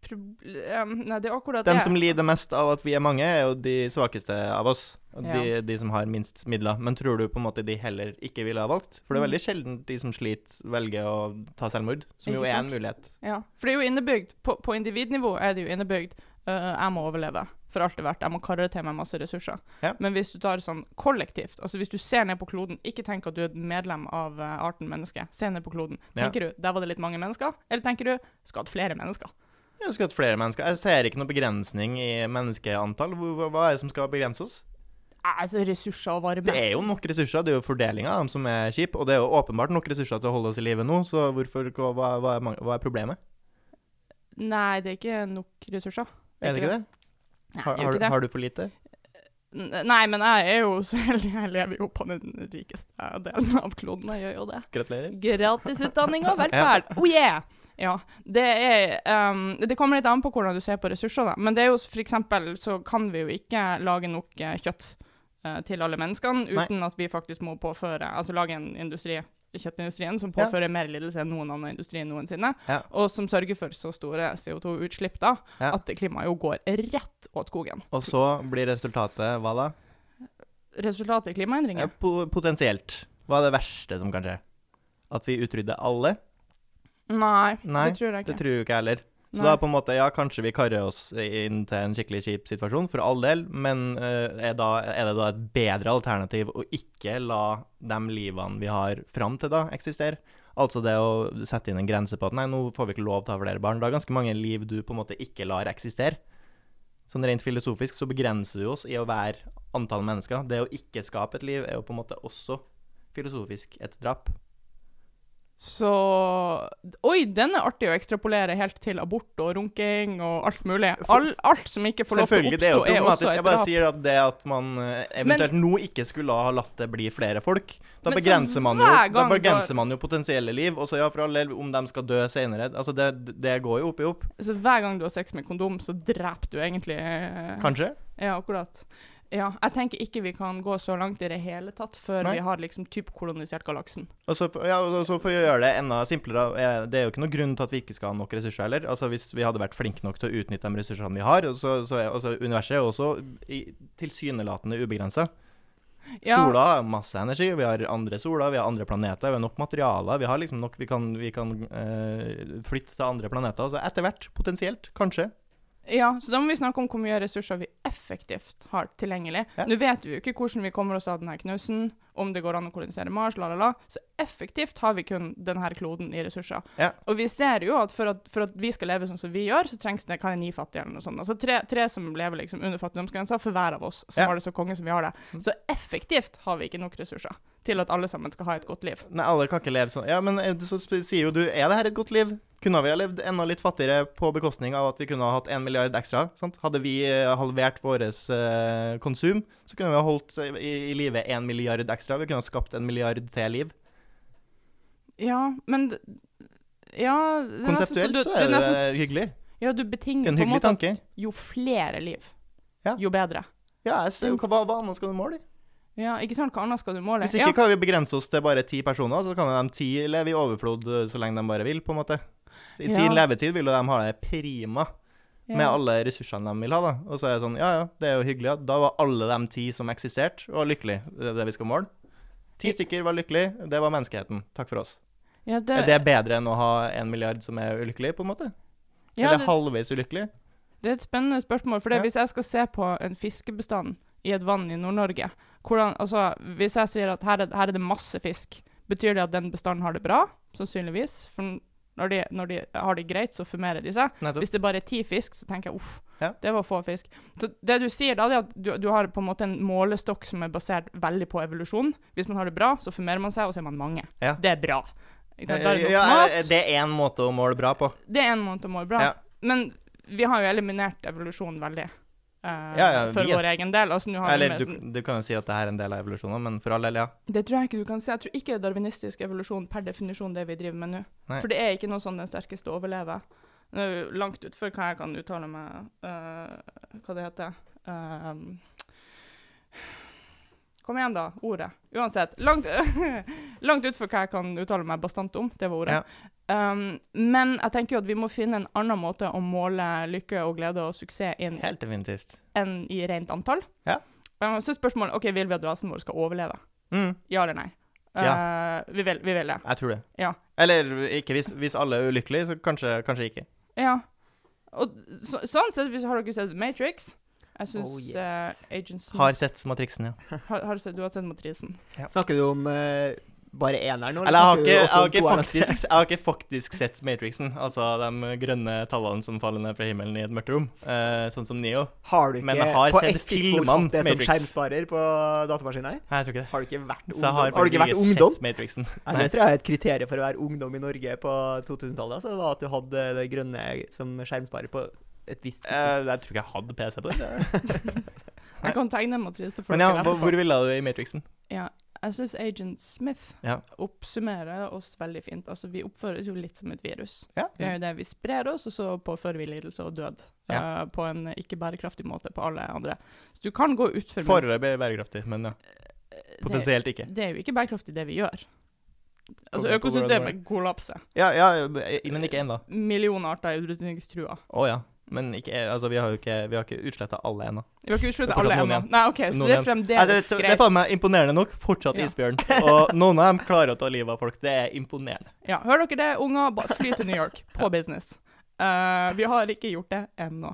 Problem Nei, det er akkurat De det. som lider mest av at vi er mange, er jo de svakeste av oss. Og De, Ja. de som har minst midler. Men tror du på en måte de heller ikke ville ha valgt? For det er Mm. veldig sjelden de som sliter, velger å ta selvmord. Som jo er en mulighet. Ja, for det er jo innebygd. På, på individnivå er det jo innebygd. Øh, jeg må overleve for alt det er verdt. Jeg må karre til meg masse ressurser. Ja. Men hvis du tar sånn kollektivt, altså hvis du ser ned på kloden, ikke tenk at du er et medlem av øh, arten menneske. Se ned på kloden. Ja. Tenker du der var det litt mange mennesker, eller tenker du skal det flere mennesker? Jeg skulle hatt flere mennesker. Jeg ser ikke noe begrensning i menneskeantall. Hva, er det som skal begrense oss? Altså, ressurser og varme. Det er jo nok ressurser. Det er jo fordelinga av dem som er kjip. Og det er jo åpenbart nok ressurser til å holde oss i live nå, så hvorfor, hva, hva, hva er problemet? Nei, det er ikke nok ressurser. Er det ikke det? Nei, Har, har, det. har du for lite? Nei, men jeg er jo så heldig. Jeg lever jo på den rikeste delen av kloden. Jeg gjør jo det. Gratulerer. Gratisutdanning og velferd. (laughs) Oh yeah! Ja. Det er um, Det kommer litt an på hvordan du ser på ressurser, da. Men det er jo for eksempel så kan vi jo ikke lage nok eh, kjøtt uh, til alle menneskene uten at vi faktisk må påføre Altså lage en industri kjøttindustrien som Ja. påfører mer lidelse enn noen annen industri noensinne, Ja. og som sørger for så store CO2-utslipp da, Ja. at klimaet jo går rett åt skogen. Og så blir resultatet hva da? Resultatet er klimaendringer. po potensielt. Hva er det verste som kan skje? At vi utrydder alle? Nei, Nei, det tror jeg ikke. Det tror jeg ikke heller. Så Nei. da på en måte, ja, kanskje vi karrer oss inn til en skikkelig kjip situasjon, for all del, men eh, er, da, er det da et bedre alternativ å ikke la de livene vi har fram til da, eksistere? Altså det å sette inn en grense på at nei, nå får vi ikke lov til å ha flere barn. Det er ganske mange liv du på en måte ikke lar eksistere. Sånn rent filosofisk så begrenser du oss i å være antall mennesker. Det å ikke skape et liv er jo på en måte også filosofisk et drap. Så Oi, den er artig å ekstrapolere helt til abort og runking og alt mulig. All, alt som ikke får lov til å det er er også problematisk. drap. Jeg bare sier at det at man eventuelt eventuelt nå ikke skulle ha latt det bli flere folk, da begrenser man jo Da begrenser man jo potensielle liv. Og så ja, for all del, om de skal dø senere Altså, det, det går jo opp i opp. Så hver gang du har sex med kondom, så dreper du egentlig eh, Kanskje. Ja, akkurat. Ja, jeg tenker ikke vi kan gå så langt i det hele tatt før Nei. vi har liksom typ kolonisert galaksen. Og så, ja, og så for å gjøre det enda simplere Det er jo ikke noe grunn til at vi ikke skal ha nok ressurser heller. Altså Hvis vi hadde vært flinke nok til å utnytte de ressursene vi har, og så, så er også universet er også i, tilsynelatende ubegrensa. Ja. Sola har masse energi, vi har andre soler, vi har andre planeter, vi har nok materialer. Vi har liksom nok Vi kan, vi kan øh, flytte til andre planeter. Så etter hvert, potensielt, kanskje. Ja, så da må vi snakke om hvor mye ressurser vi effektivt har tilgjengelig. Ja. Nå vet vi jo ikke hvordan vi kommer oss av denne knusen, om det går an å kolonisere Mars, la, la, la. Så effektivt har vi kun denne kloden i ressurser. Ja. Og vi ser jo at for, at for at vi skal leve sånn som vi gjør, så trengs det kan ni fattige eller noe sånt. Altså tre, tre som lever liksom under fattigdomsgrensa for hver av oss som Ja. har det så konge som vi har det. Så effektivt har vi ikke nok ressurser til at alle sammen skal ha et godt liv. Nei, alle kan ikke leve sånn. Ja, men eh, så sier jo du Er det her et godt liv? Kunne vi ha levd enda litt fattigere på bekostning av at vi kunne ha hatt en milliard ekstra? Sant? Hadde vi eh, halvert vårt eh, konsum, så kunne vi ha holdt i, i live en milliard ekstra. Vi kunne ha skapt en milliard til liv. Ja, men Ja det Konseptuelt du- så er det nesten hyggelig. Ja, du betinger En på en måte at tanke. jo flere liv, Ja. jo bedre. Ja, jeg ser, hva, hva annet skal du måle i? Ja, ikke sant? Hva annet skal du måle? Hvis ikke kan vi begrense oss til bare ti personer, så kan de ti leve i overflod eh, så lenge de bare vil, på en måte. I Ja. levetid vil jo de ha det prima ja. med alle ressursene de vil ha, da. Og så er det sånn, ja ja, det er jo hyggelig at da var alle de ti som eksisterte, og lykkelige. Det er det vi skal måle. Ti stykker var lykkelige, det var menneskeheten. Takk for oss. Ja, det, Er det bedre enn å ha en milliard som er ulykkelig, på en måte? ja, Eller det, halvveis ulykkelig? det er et spennende spørsmål. For Ja. hvis jeg skal se på en fiskebestand i et vann i Nord-Norge altså, Hvis jeg sier at her er, her er det masse fisk, betyr det at den bestanden har det bra? Sannsynligvis. For når de, når de har det greit, så formerer de seg. Nettopp. Hvis det bare er ti fisk, så tenker jeg uff, Ja. det var få fisk. Så det du sier da, det er at du, du har på en måte en målestokk som er basert veldig på evolusjon. Hvis man har det bra, så formerer man seg, og så er man mange. Ja. Det er bra. Ikke er det Ja, det er én måte å måle bra på. Det er en måte å måle bra. Ja. Men vi har jo eliminert evolusjonen veldig. Uh, Ja, ja, for er- vår egen del. Altså, nå har vi Eller med du, du kan jo si at det her er en del av evolusjonen, men for all del, ja. Det tror jeg ikke du kan si. Jeg tror ikke darwinistisk evolusjon per definisjon det vi driver med nå. Nei. For det er ikke noe sånn den sterkeste overlever. Det er langt utfor hva jeg kan uttale meg uh, Hva det heter Ehm, Kom igjen, da. Ordet. Uansett. Langt, (laughs) langt utfor hva jeg kan uttale meg bastant om. Det var ordet. Um, men jeg tenker jo at vi må finne en annen måte å måle lykke og glede og suksess inn Helt definitivt. enn i rent antall. Ja. Um, så spørsmålet ok, vil vi at rasen vår skal overleve. Mm, Ja eller nei? Eh, vi, vil, vi vil det. jeg tror det. Ja. Eller ikke hvis, hvis alle er ulykkelige, så kanskje, kanskje ikke. Ja. Og så, sånn sett, hvis har dere sett Matrix? Jeg syns Oh, yes. Agent Smith Har sett Matrixen, ja. har, har sett, Du har sett Matrisen? Snakker du om uh, bare eneren nå? Eller jeg har, ikke, jeg, har ikke faktisk, (laughs) jeg har ikke faktisk sett Matrixen, altså de grønne tallene som faller ned fra himmelen i et mørkt rom, uh, sånn som Neo. Har du ikke Men jeg har på sett filmene det som skjermsparer på datamaskinen? her? Nei, jeg tror ikke det. Har du ikke vært ungdom? har, Har du ikke vært ungdom? sett Matrixen. Nei, det tror jeg er et kriterium for å være ungdom i Norge på 2000-tallet. Altså, at du hadde det grønne som skjermsparer på et visst Eh, tidspunkt. jeg tror ikke jeg hadde PC på det. (laughs) Jeg kan tegne matrise for Men ja, hvor, hvor ville du i Matrixen? Ja, jeg syns Agent Smith Ja. oppsummerer oss veldig fint. Altså, vi oppføres jo litt som et virus. Ja. Vi gjør det, vi sprer oss, og så påfører vi lidelse og død. Ja. Uh, på en ikke bærekraftig måte på alle andre. Så du kan gå utfor Foreløpig bærekraftig, men ja. det, Potensielt ikke. det er jo ikke bærekraftig, det vi gjør. Altså, økosystemet kollapser. Ja, ja, men ikke ennå. Millioner arter er utrydningstrua. Oh, ja. Men ikke, altså, vi har jo ikke, vi har ikke utsletta alle ennå. Vi har ikke fortsatt alle ennå. Nei, OK, så Noen det er fremdeles greit. det, det er faen meg imponerende nok. Fortsatt Ja. isbjørn. Og noen av dem klarer å ta livet av folk. Det er imponerende. Ja, hører dere det, unger? Fly til New York. (laughs) På business. Uh, vi har ikke gjort det ennå.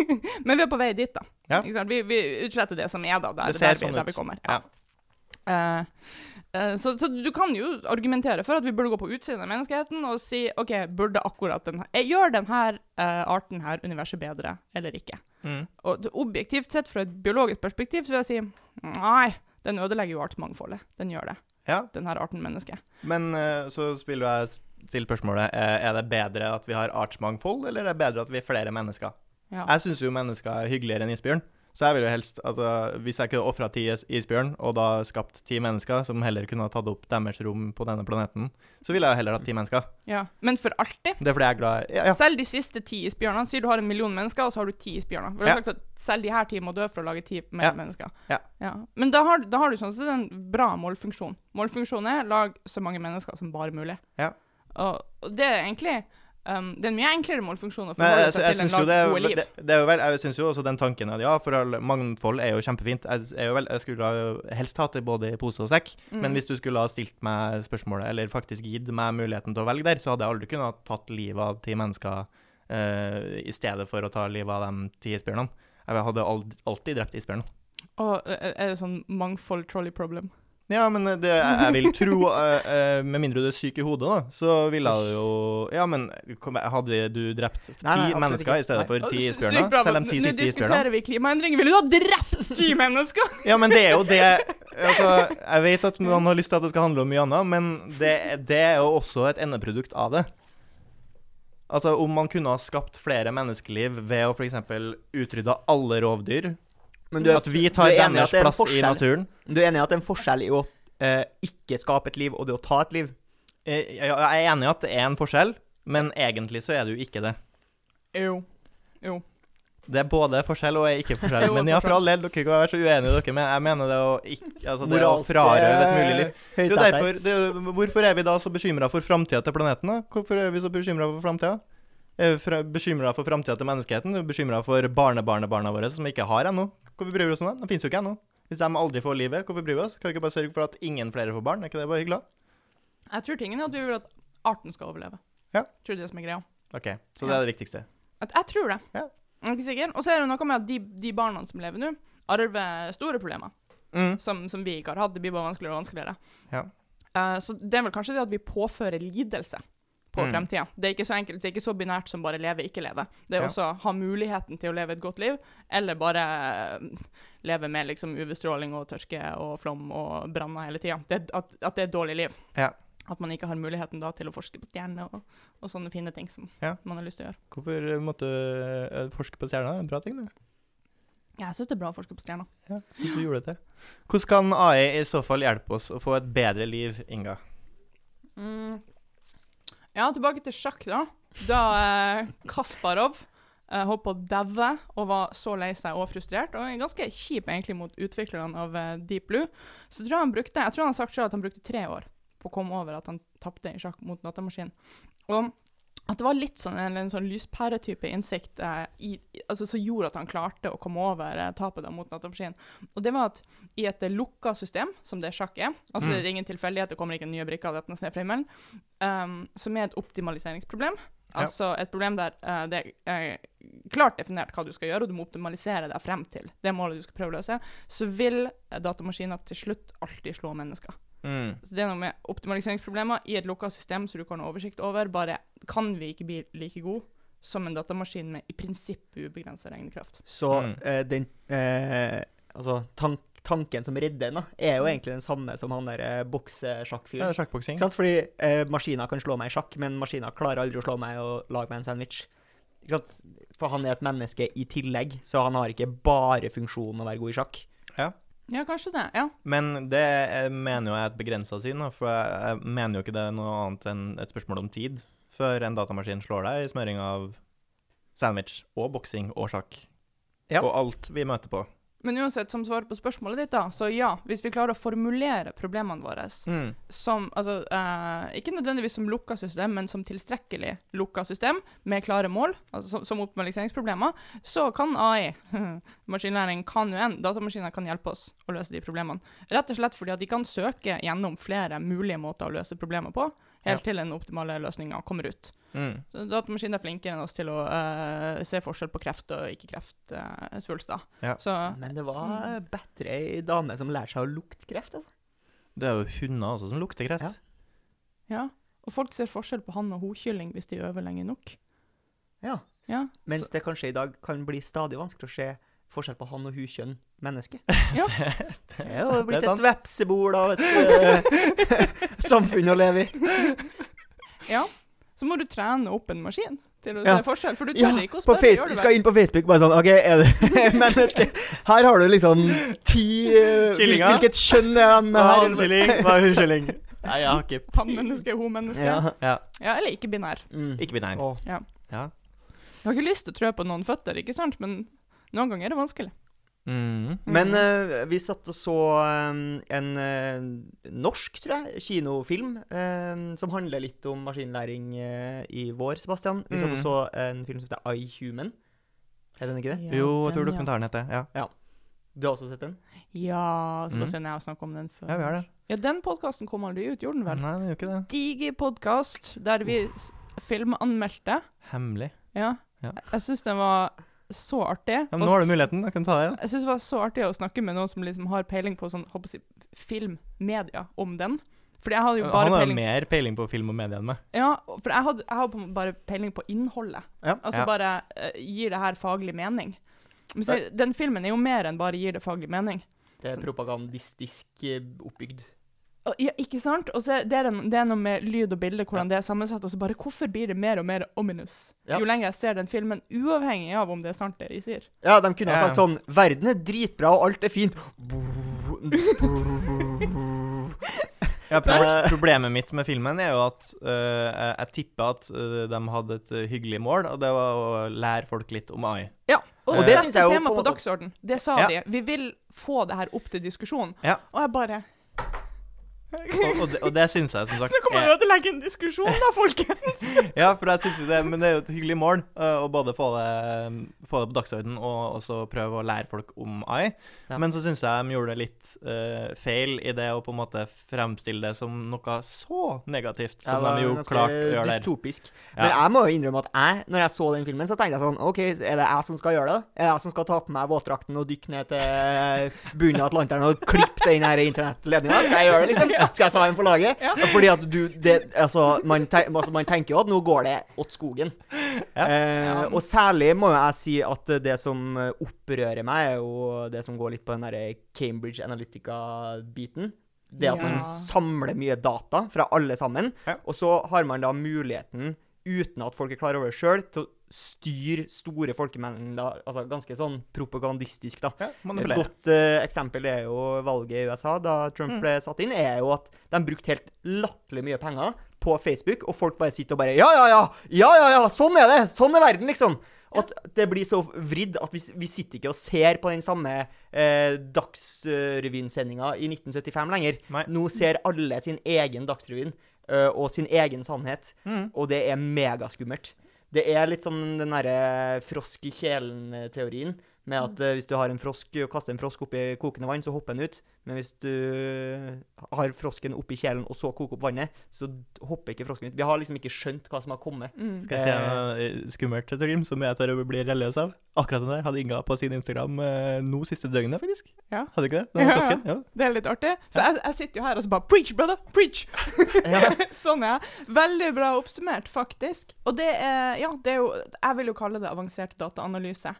(laughs) Men vi er på vei dit, da. Ja. Vi, vi utsletter det som er, da. Der, Det ser der, sånn vi, der ut. vi kommer. Ja. Eh, eh, så, så du kan jo argumentere for at vi burde gå på utsiden av menneskeheten og si OK, burde akkurat den her eh, Gjør denne arten her universet bedre eller ikke? Mm. Og objektivt sett, fra et biologisk perspektiv, så vil jeg si nei, den ødelegger jo artsmangfoldet. Den gjør det. Ja, Den her arten menneske. men eh, så spiller jeg til spørsmålet eh, Er det bedre at vi har artsmangfold, eller er det bedre at vi er flere mennesker? Ja. Jeg syns jo mennesker er hyggeligere enn isbjørn. Så jeg vil jo helst uh, Hvis jeg kunne ofra ti is- isbjørn, og da skapt ti mennesker som heller kunne ha tatt opp deres rom på denne planeten, så ville jeg heller hatt ti mennesker. ja. Men for alltid. Det er fordi jeg er glad i ja, ja. Selv de siste ti isbjørnene. Sier du har en million mennesker, og så har du ti isbjørner. Vi har Ja. sagt at selv de her ti må dø for å lage ti mer Ja. mennesker. Ja. Men da har, da har du sånn sett en bra målfunksjon. Målfunksjonen er lag så mange mennesker som bare mulig. Ja. Og, og det er egentlig um, Det er en mye enklere målfunksjon å forholde jeg, seg jeg, til enn gode liv. det, det vel, jeg syns jo også den tanken at ja, for all mangfold er jo kjempefint. Jeg, jo vel, jeg skulle ha helst hatt det både i pose og sekk, Mm. men hvis du skulle ha stilt meg spørsmålet, eller faktisk gitt meg muligheten til å velge der, så hadde jeg aldri kunnet ha tatt livet av ti mennesker uh, i stedet for å ta livet av de ti isbjørnene. Jeg hadde alltid drept isbjørnen. Og eh, er det sånn mangfold trolley problem? Ja, men det, jeg, vil tro (laughs) eh, eh, Med mindre du er syk i hodet, da, så ville du jo Ja, men hadde du drept ti Nei, nei, mennesker ikke. i stedet for ti isbjørner? Selv men ti Nå isbjørner? Nå diskuterer vi klimaendringer. Ville du ha drept ti (laughs) mennesker? Ja, men det er jo det Altså, jeg vet at man har lyst til at det skal handle om mye annet, men det, det er jo også et endeprodukt av det. Altså, om man kunne ha skapt flere menneskeliv ved å f.eks. utrydde alle rovdyr Men du er, At vi du tar er enig i deres at det er en plass i naturen. Du er enig i at det er en forskjell i å eh, ikke skape et liv, og det å ta et liv? Jeg, jeg jeg er enig i at det er en forskjell, men egentlig så er det jo ikke det. Jo. Jo. Det er både forskjell og ikke forskjell. (laughs) Men ja, for all del, dere kan være så uenige dere, men jeg mener det å ikke Altså, det å frarøve et mulig liv. Det er derfor, det er hvorfor er vi da så bekymra for framtida til planeten? da? Hvorfor er vi så bekymra for framtida? Er bekymra for framtida til menneskeheten? Bekymra for barnebarnebarna våre som vi ikke har ennå? Hvorfor bryr vi oss om det? De finnes jo ikke ennå. Hvis de aldri får livet, hvorfor bryr vi oss? Kan vi ikke bare sørge for at ingen flere får barn? Er ikke det bare hyggelig? Jeg tror tingen er at vi vil at arten skal overleve. Ja. Jeg tror det er det som er greia. OK, så det er det viktigste. At jeg tror det. Ja. Jeg er ikke sikker. Og så er det noe med at de, de barna som lever nå, arver store problemer Mm. som, som vi ikke har hatt. Det blir bare vanskeligere og vanskeligere. Ja. Uh, så det er vel kanskje det at vi påfører lidelse på Mm. fremtida. Det er ikke så enkelt, det er ikke så binært som bare leve, ikke leve. Det er Ja. også ha muligheten til å leve et godt liv, eller bare eh, leve med liksom UV-stråling og tørke og flom og branner hele tida. At, at det er et dårlig liv. Ja. At man ikke har muligheten da til å forske på stjerner og, og sånne fine ting som Ja. man har lyst til å gjøre. Hvorfor måtte du eh, forske på stjerner? Bra ting, det. Jeg syns det er bra å forske på stjerner. Ja, synes du gjorde det. Hvordan kan AI i så fall hjelpe oss å få et bedre liv, Inga? Mm. Ja, tilbake til sjakk, da. Da eh, Kasparov eh, holdt på å daue og var så lei seg og frustrert, og ganske kjip egentlig mot utviklerne av eh, Deep Blue, så tror jeg han brukte Jeg tror han har sagt selv at han brukte tre år på å komme over at han tapte i sjakk mot datamaskinen. Og at det var litt sånn en, en sånn lyspæretype innsikt eh, i, altså, som gjorde at han klarte å komme over eh, tapet da mot datamaskinen. Og det var at i et eh, lukka system, som det sjakk er, altså Mm. det er ingen tilfeldighet, det kommer ikke nye brikker av dette ned fra himmelen, um, som er et optimaliseringsproblem. Ja. Altså et problem der uh, det er klart definert hva du skal gjøre, og du må optimalisere deg frem til det målet du skal prøve å løse, så vil eh, datamaskiner til slutt alltid slå mennesker. Mm. Så det er noe med optimaliseringsproblemer i et lukka system som du kan ha oversikt over. Bare kan vi ikke bli like gode som en datamaskin med i prinsippet ubegrensa regnekraft. Så Mm. eh, den eh, Altså, tank, tanken som redder den, da, er jo egentlig den samme som han der eh, Ja, boksesjakkfyren. sjakkboksing. Ikke sant? Fordi eh, maskiner kan slå meg i sjakk, men maskiner klarer aldri å slå meg og lage meg en sandwich. Ikke sant? For han er et menneske i tillegg, så han har ikke bare funksjonen å være god i sjakk. Ja. Ja, kanskje det. Ja. Men det jeg mener jo jeg er et begrensa syn, for jeg, jeg mener jo ikke det er noe annet enn et spørsmål om tid før en datamaskin slår deg i smøring av sandwich og boksing og sjakk. Ja. Og alt vi møter på. Men uansett, som svar på spørsmålet ditt, da, så ja, hvis vi klarer å formulere problemene våre Mm. som altså, eh, Ikke nødvendigvis som lukka system, men som tilstrekkelig lukka system med klare mål, altså som, som optimaliseringsproblemer, så kan AI, (laughs) maskinlæring, kan jo en, datamaskiner kan hjelpe oss å løse de problemene. Rett og slett fordi at de kan søke gjennom flere mulige måter å løse problemer på, helt til den optimale løsninga kommer ut. Mm. Så datamaskinen er flinkere enn oss til å uh, se forskjell på kreft og ikke-kreftsvulster. Ja. Så Men det var bedre ei dame som lærte seg å lukte kreft, altså. Det er jo hunder også som lukter kreft. Ja. ja. Og folk ser forskjell på han- og hokylling hvis de øver lenge nok. Ja. Ja, Mens det kanskje i dag kan bli stadig vanskeligere å se forskjell på han- og hun kjønn menneske. (laughs) Ja. Det er jo blitt er et vepsebol av et eh, (laughs) samfunn å leve i. (laughs) Ja. Så må du trene opp en maskin til å Ja. se forskjell, for du Ja, ikke å på spørre. Face, gjør du skal inn på Facebook bare sånn OK, er det menneske? Her har du liksom ti uh, Kyllinger. Hvilket kjønn er de Hva er her? hannkylling? Hva er hunnkylling? Nei, jeg har ikke Han-menneske, ho-menneske. Ja. Ja. Ja, eller ikke-binær. Mm. ikke binær. Å, Ja. Jeg har ikke lyst til å trø på noen føtter, ikke sant, men noen ganger er det vanskelig. Mm. Men uh, vi satt og så um, en uh, norsk, tror jeg, kinofilm eh, som handler litt om maskinlæring uh, i vår, Sebastian. Vi satt og Mm. så en film som heter I, Human. Er den ikke det? Jo, jeg tror dokumentaren heter det. Ja. Du har også sett den? Ja, Sebastian mm. jeg har snakket om den før. ja, vi har det. Ja, den podkasten kom aldri ut, gjorde den vel? Nei, den gjør ikke det. Diger podkast der vi Uff. filmanmeldte. Hemmelig. Ja. Ja. Jeg syns den var så artig. Ja, men nå har du muligheten. Jeg kan ta det. Jeg syns det var så artig å snakke med noen som liksom har peiling på sånn, håper jeg, film, media, om den. Fordi jeg hadde jo bare Han har jo peiling mer peiling på film og media enn meg. Ja, for jeg hadde, jeg hadde bare peiling på innholdet. Ja. Altså Ja. bare uh, gir det her faglig mening. Men så, den filmen er jo mer enn bare gir det faglig mening. Det er propagandistisk eh, oppbygd. Ja, ikke sant? Og så er det, er en, det er noe med lyd og bilde, hvordan det er sammensatt. Og så bare hvorfor blir det mer og mer ominous Ja. jo lenger jeg ser den filmen, uavhengig av om det er sant det de sier. Ja, de kunne ha sagt sånn Verden er dritbra, og alt er fint. (laughs) Ja, (laughs) problemet mitt med filmen er jo at uh, jeg, jeg tipper at uh, de hadde et øh, hyggelig mål, og det var å lære folk litt om AI. Ja. Og, Og det synes jeg jo tema på, dagsorden. Det sa Ja. de. Vi vil få det her opp til diskusjon. Ja. Og jeg bare Og, og, det, og det syns jeg som (laughs) sagt Så kan man å legge en diskusjon, da, folkens! (laughs) Ja, for jeg synes jo det Men det er jo et hyggelig mål øh, å både få det, få det på dagsorden og også prøve å lære folk om AI. Ja. Men så syns jeg de gjorde det litt uh, feil i det å på en måte fremstille det som noe så negativt som de jo klarte å gjøre der. dystopisk. Men jeg må jo innrømme at jeg, når jeg så den filmen, så tenkte jeg sånn OK, er det jeg som skal gjøre det? Er det jeg som skal ta på meg våtdrakten og dykke ned til bunnen av Atlanteren og klippe den her internettledninga? Skal jeg gjøre det, liksom? (laughs) Skal jeg ta en for laget? Ja. Fordi at du det, altså, man, tenk, altså, man tenker jo at nå går det åt skogen. Ja. Eh, og særlig må jeg si at det som opprører meg, er jo det som går litt på den derre Cambridge Analytica-biten. Det at man samler mye data fra alle sammen, og så har man da muligheten, uten at folk er klar over det sjøl, til å styre store folkemengder altså ganske sånn propagandistisk, da. Ja, Et godt uh, eksempel er jo valget i USA, da Trump Mm. ble satt inn, er jo at de brukte helt latterlig mye penger på Facebook, og folk bare sitter og bare Ja, ja, ja! Ja, ja, ja! Sånn er det! Sånn er verden, liksom! At det blir så vridd at vi, vi sitter ikke og ser på den samme eh, Dagsrevyen-sendinga i 1975 lenger. Nei. Nå ser alle sin egen Dagsrevyen og sin egen sannhet, Mm. og det er megaskummelt. Det er litt som den derre frosk i kjelen-teorien, Med at uh, hvis du har en frosk og kaster en frosk oppi kokende vann, så hopper den ut. Men hvis du har frosken oppi kjelen og så koker opp vannet, så hopper ikke frosken ut. Vi har liksom ikke skjønt hva som har kommet. Mm. Skal jeg si noe eh, skummelt, Trym, som jeg tar å bli religiøs av? Akkurat den der hadde Inga på sin Instagram uh, nå siste døgnet, faktisk. Ja. Hadde ikke det? Den frosken? (laughs) Ja. Det er litt artig. Så jeg, jeg, sitter jo her og så bare Preach, brother! Preach! (laughs) (laughs) sånn, ja. Veldig bra oppsummert, faktisk. Og det er Ja, det er jo Jeg vil jo kalle det avansert dataanalyse.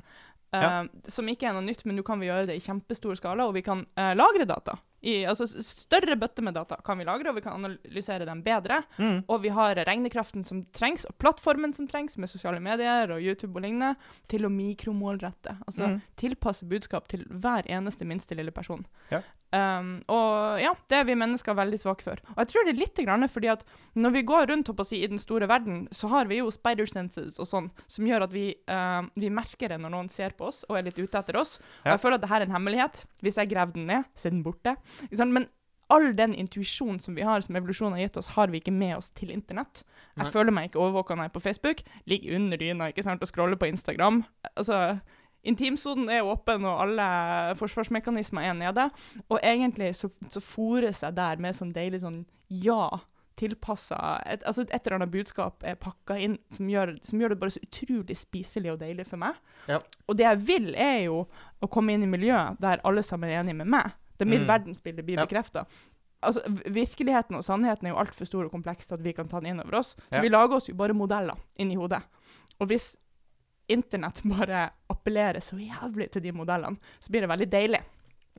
Ja. Uh, som ikke er noe nytt, men nå kan vi gjøre det i kjempestor skala, og vi kan uh, lagre data. I, altså Større bøtter med data kan vi lagre, og vi kan analysere dem bedre. Mm. Og vi har regnekraften som trengs, og plattformen som trengs, med sosiale medier og YouTube og lignende, til å mikromålrette. Altså mm. tilpasse budskap til hver eneste minste lille person. Ja. Um, og ja, det er vi mennesker veldig svake for. Og jeg tror det er litt grann fordi at når vi går rundt si, i den store verden, så har vi jo spider senses og sånn, som gjør at vi, uh, vi, merker det når noen ser på oss og er litt ute etter oss. Ja. Og jeg føler at dette er en hemmelighet. Hvis jeg graver den ned, så er den borte. Men all den intuisjonen som vi har, som evolusjonen har gitt oss, har vi ikke med oss til internett. Jeg Nei. føler meg ikke overvåka når jeg er på Facebook. Ligger under dyna ikke sant, og scroller på Instagram. Altså, Intimsonen er åpen, og alle forsvarsmekanismer er nede. Og egentlig så, så fôres jeg der med sånn deilig sånn ja tilpassa et, altså et, eller annet budskap er pakka inn som gjør, som gjør, det bare så utrolig spiselig og deilig for meg. Ja. Og det jeg vil, er jo å komme inn i miljøet der alle sammen er enige med meg. Det mitt mm. verdensbilde blir ja. bekrefta. Altså, virkeligheten og sannheten er jo altfor stor og kompleks til at vi kan ta den inn over oss. Så ja. vi lager oss jo bare modeller inni hodet. Og hvis internett bare appellerer så jævlig til de modellene, så blir det veldig deilig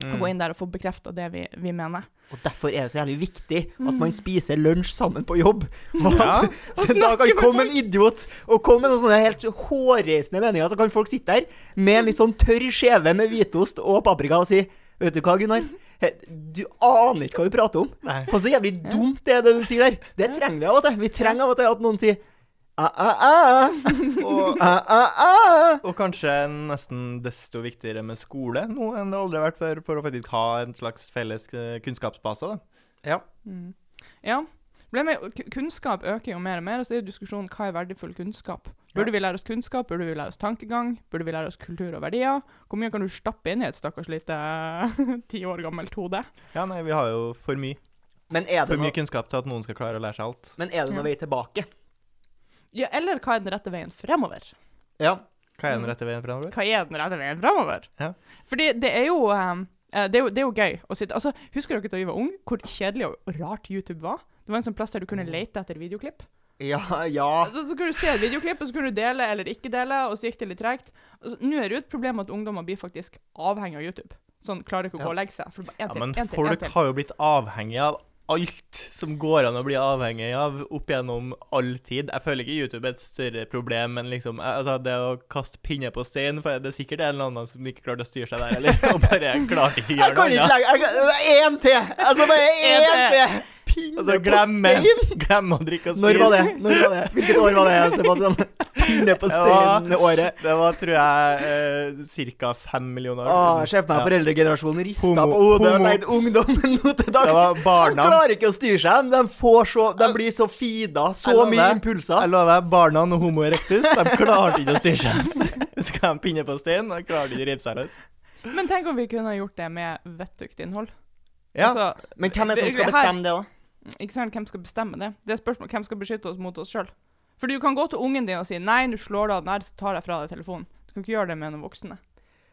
mm. å gå inn der og få bekrefta det vi, vi, mener. Og Derfor er det så jævlig viktig at man spiser lunsj sammen på jobb. (laughs) Og ja. at da kan komme en idiot og komme med noen sånne helt hårreisende meninger. Så kan folk sitte der med en litt sånn tørr skjeve med hvitost og paprika og si Vet du hva, Gunnar? Du aner ikke hva vi prater om. For så jævlig dumt det er det du sier der. Det trenger vi av og til. Vi trenger av og til at noen sier Ah, ah, ah. og, og, kanskje nesten desto viktigere med skole nå enn det aldri har vært før, for å faktisk ha en slags felles eh, kunnskapsbase. Da. Ja. Mm. ja. Kunnskap øker jo mer og mer, og så er diskusjonen hva er verdifull kunnskap. Burde vi lære oss kunnskap, burde vi lære oss tankegang, burde vi lære oss kultur og verdier? Hvor mye kan du stappe inn i et stakkars lite (laughs) ti år gammelt hode? Ja, nei, vi har jo for mye. for mye kunnskap til at noen skal klare å lære seg alt. Men er det når ja. vei tilbake? Ja, eller hva er den rette veien fremover? Ja. Hva er den rette veien fremover? Hva er den rette veien fremover? Ja. Fordi det er jo um, det, er jo, det er jo gøy å sitte Altså, Husker dere da vi var unge, hvor kjedelig og rart YouTube var? Det var en sånn plass der du kunne lete etter videoklipp. Ja, ja. Så, så kunne du se et videoklipp, og så kunne du dele eller ikke dele, og så gikk det litt tregt. Nå er det jo et problem at ungdommer blir faktisk avhengig av YouTube. Sånn klarer ikke å gå og legge seg. Ja, men folk har jo blitt avhengig av alt som går an å bli avhengig av opp gjennom all tid. Jeg føler ikke YouTube er et større problem enn liksom, altså det å kaste pinne på stein. For det er sikkert en eller annen som ikke klarte å styre seg der, eller (laughs) og bare klarte ikke å gjøre noe annet. Én til! Altså, bare (laughs) én til! Pinne altså, glemme, på stein? (laughs) Glemme å drikke og spise. Når var det? Når var det? Hvilket år var det, Sebastian? Pinne på stein-året. Det var, tror jeg, eh, ca. fem millioner. år. Se for meg foreldregenerasjonen rista på hodet og ungdommen nå til dags. De klarer ikke å styre seg. De, får så, de blir så feeda. Så mye impulser. Jeg lover deg, barna og homo erectus de klarte ikke å styre seg. (laughs) Skal de pinne på stein, de klarer ikke å rive seg løs. Men tenk om vi kunne gjort det med vettugt innhold. Ja, altså, Men hvem er det som skal bestemme det, da? Ikke sant, Hvem skal bestemme det? Det er spørsmål hvem skal beskytte oss mot oss sjøl. For du kan gå til ungen din og si 'nei, nå slår du av den her, så tar jeg fra deg telefonen'. Du kan ikke gjøre det med noen voksne.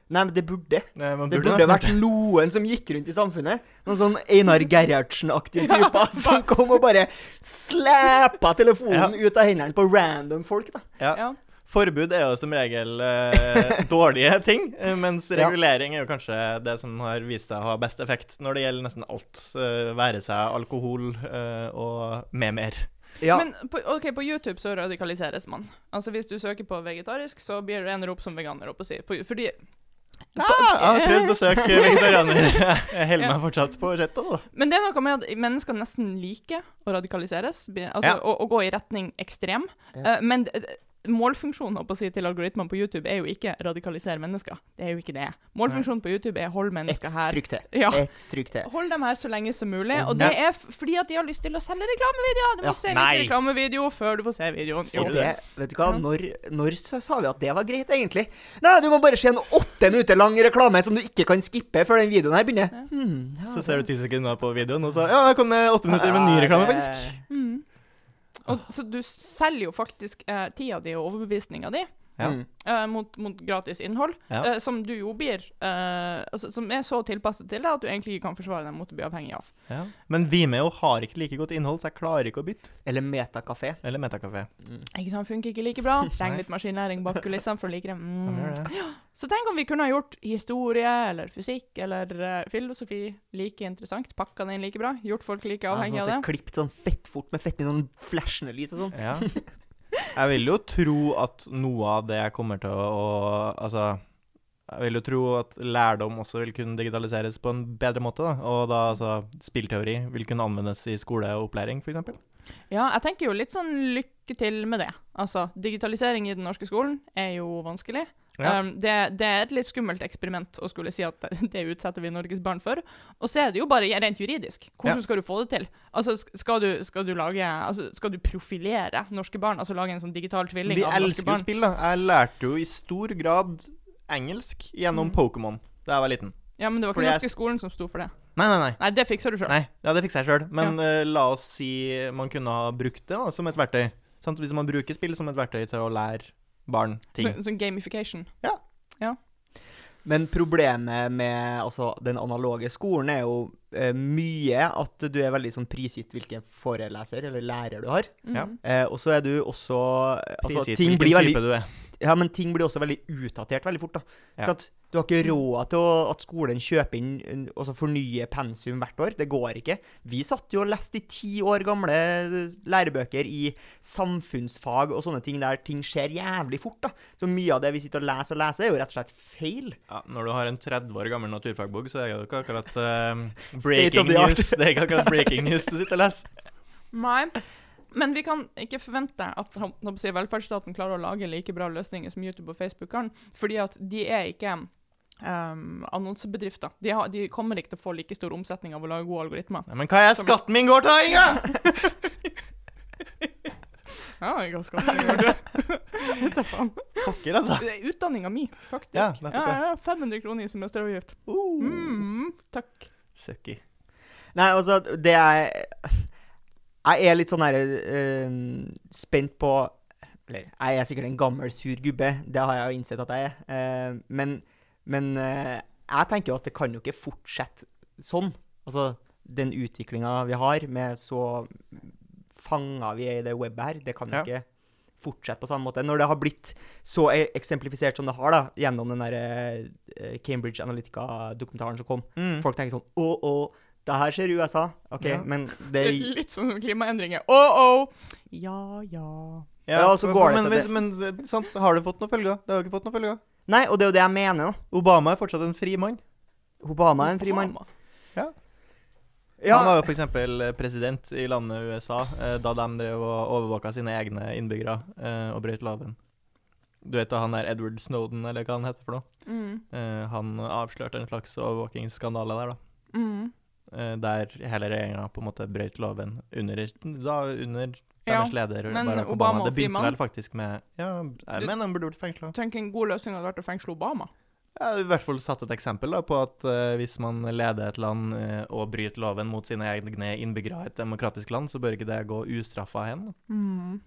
Nei, men det burde. Nei, burde det burde vært noen som gikk rundt i samfunnet. Noen sånn Einar Gerhardsen-aktige (laughs) typer som kom og bare slæpa telefonen ja. ut av hendene på random folk. da. Ja. ja. Forbud er jo som regel eh, (laughs) dårlige ting, eh, mens regulering er jo kanskje det som har vist seg å ha best effekt når det gjelder nesten alt. Eh, være seg alkohol eh, og med mer. Ja. Men på, ok, på YouTube så radikaliseres man. Altså Hvis du søker på vegetarisk, så blir du en rop som veganer. Opp å si. På, fordi Ah, jeg har prøvd å søke (laughs) vegetarianer. Jeg holder meg fortsatt på kjøttet. Men det er noe med at mennesker nesten liker å radikaliseres, altså ja. å, å, gå i retning ekstrem. Ja. Uh, men målfunksjonen å si, til algoritmene på YouTube er jo ikke radikalisere mennesker. Det er jo ikke det. Målfunksjonen på YouTube er hold mennesker her. Et trykk til. Ja. Et trykk til. Hold dem her så lenge som mulig. Og det er f- fordi at de har lyst til å selge reklamevideoer. Du må Ja. se litt reklamevideo før du får se videoen. Jo. det, vet du hva, når, når sa vi at det var greit, egentlig? Nei, du må bare se en åtte minutter lang reklame som du ikke kan skippe før den videoen her begynner. Hmm, ja, Så ser du ti sekunder på videoen, og så Ja, der kom det åtte minutter med ny reklame, faktisk. Mm. Og, så du selger jo faktisk eh, tida di og overbevisninga di Ja. Mm. eh, mot, mot gratis innhold, Ja. uh, som du jo blir uh, altså, Som er så tilpasset til deg at du egentlig ikke kan forsvare deg mot å bli avhengig av. Ja. Men Vimeo har ikke like godt innhold, så jeg klarer ikke å bytte. Eller Metakafé. Eller Metacafé. Ikke sant, Funker ikke like bra. (laughs) Trenger litt maskinlæring bak kulissene for å like det. Mm. (gasps) Så tenk om vi kunne ha gjort historie eller fysikk eller filosofi like interessant. Pakka det inn like bra. Gjort folk like avhengig ja, av sånn det. det Klippet sånn fett fort med fett i sånn flashende lys og sånn. (laughs) Jeg vil jo tro at noe av det kommer til å, å Altså jeg vil jo tro at lærdom også vil kunne digitaliseres på en bedre måte. da, Og da altså spillteori vil kunne anvendes i skole og opplæring, f.eks. Ja, jeg tenker jo litt sånn lykke til med det. Altså, digitalisering i den norske skolen er jo vanskelig. Ja. Um, det, det er et litt skummelt eksperiment å skulle si at det utsetter vi Norges barn for. Og så er det jo bare rent juridisk. Hvordan Ja. skal du få det til? Altså, skal du, skal du lage altså, Skal du profilere norske barn? Altså lage en sånn digital tvilling De av norske elsker jo barn? spill, da. Jeg lærte jo i stor grad engelsk gjennom Mm. Pokémon da jeg var liten. Ja, men det var Fordi ikke jeg norske skolen som sto for det. Nei, nei, nei. Nei, det fikser du sjøl. ja, det fikser jeg sjøl. Men eh, la oss si man kunne ha brukt det da, som et verktøy. Sant? Hvis man bruker spill som et verktøy til å lære barn ting. Sånn så, gamification. Men problemet med altså, den analoge skolen er jo eh, mye at du er veldig sånn prisgitt hvilken foreleser eller lærer du har. Mm. Ja. Eh, og så er du også eh, altså, Prisgitt ting hvilken blir veldig, type du er. Ja, men ting blir også veldig utdatert veldig fort. da. Ja. Så at Du har ikke råd til å, at skolen kjøper inn eh, altså fornyer pensum hvert år. Det går ikke. Vi satt jo og leste i ti år gamle lærebøker i samfunnsfag og sånne ting der ting skjer jævlig fort. da. Så mye av det vi sitter og leser og leser, er jo rett og slett feil. Ja, når du har en 30 år gammel naturfagbok, så er det jo ikke akkurat uh, breaking news. Det er ikke akkurat breaking news du sitter og leser. Nei. Men vi kan ikke forvente at si, velferdsstaten klarer å lage like bra løsninger som YouTube og Facebook kan, fordi at de er ikke um, annonsebedrifter. De, har, de kommer ikke til å få like stor omsetning av å lage gode algoritmer. Ja, men hva er skatten min går til, Inga?! (laughs) Ja, jeg har skatten min da (laughs) faen. Pokker, altså. Det er utdanninga mi, faktisk. Ja, Ja, ja, 500 kroner i semesteravgift. Uh. Mm, takk. Søkki. Nei, altså, det er Jeg er litt sånn her uh, spent på Eller, jeg er sikkert en gammel, sur gubbe. Det har jeg jo innsett at jeg er. Uh, men men uh, jeg tenker jo at det kan jo ikke fortsette sånn. Altså, den utviklinga vi har med så fanga vi er i det webbet her, det kan jo Ja. ikke fortsette på samme måte. Når det har blitt så e- eksemplifisert som det har, da, gjennom den der eh, Cambridge Analytica-dokumentaren som kom, Mm. Folk tenker sånn Å, å, det her skjer i USA. OK, Ja. men Det (laughs) er litt sånn som klimaendringer. Oh, oh. Ja, ja. Ja, og så går men, det seg men, men sant, har det fått noen følger? Det har jo ikke fått noen følger. Nei, og det er jo det jeg mener, da. Obama er fortsatt en fri mann. Obama er en fri mann. Ja. Ja, Han var jo f.eks. president i landet USA eh, da de drev og overvåka sine egne innbyggere eh, og brøt loven. Du vet da han der Edward Snowden, eller hva han heter for noe? Mm. Eh, han avslørte en slags overvåkingsskandale der, da. Mm. Eh, der hele regjeringa på en måte brøt loven under, da, under Ja, deres leder men Barack Obama Obama. Det begynte vel faktisk med Ja, jeg Du- mener han burde vært fengsla. Tenk en god løsning hadde vært å fengsle Obama. Ja, i hvert fall satt et eksempel da, på at uh, hvis man leder et land uh, og bryter loven mot sine egne innbyggere i et demokratisk land, så bør ikke det gå ustraffa hen. Mm.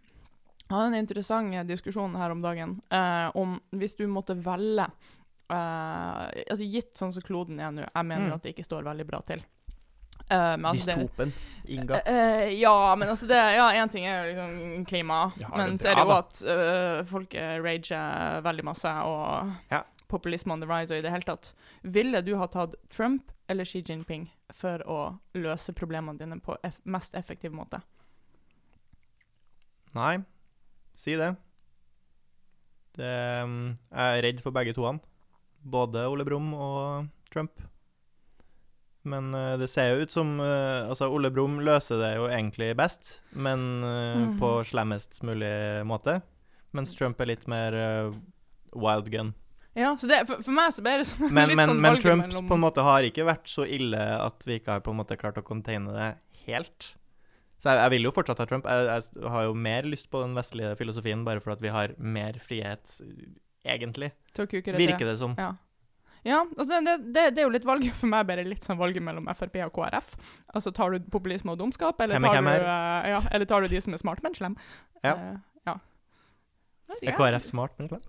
Jeg hadde en interessant eh, diskusjon her om dagen uh, om hvis du måtte velge eh, altså Gitt sånn som kloden er nå, jeg mener Mm. at det ikke står veldig bra til. Men altså dystopen. Inga. Uh, ja, men altså det Ja, én ting er jo liksom klima, Ja, men det så er det jo at uh, folk rager veldig masse, og Ja. populisme on the rise og i det hele tatt. Ville du ha tatt Trump eller Xi Jinping for å løse problemene dine på eff mest effektiv måte? Nei, si det. det um, jeg er redd for begge toene. Både Ole Brumm og Trump. Men uh, det ser jo ut som uh, Altså, Ole Brumm løser det jo egentlig best, men uh, mm. på slemmest mulig måte. Mens Trump er litt mer wild gun. Ja, så det, for, for meg så ble det som men, litt men, sånn men Trump mellom... på en måte har ikke vært så ille at vi ikke har på en måte klart å containe det helt. Så jeg, jeg vil jo fortsatt ha Trump. Jeg, jeg, har jo mer lyst på den vestlige filosofien bare for at vi har mer frihet, egentlig. Virker det som. Ja. Ja, altså det, det, det, er jo litt valget for meg bare litt sånn valget mellom Frp og KrF. Altså tar du populisme og dumskap, eller tar, du, uh, ja, eller tar du de som er smart, men slem? Ja. Uh, ja. Er KrF smart, men slem?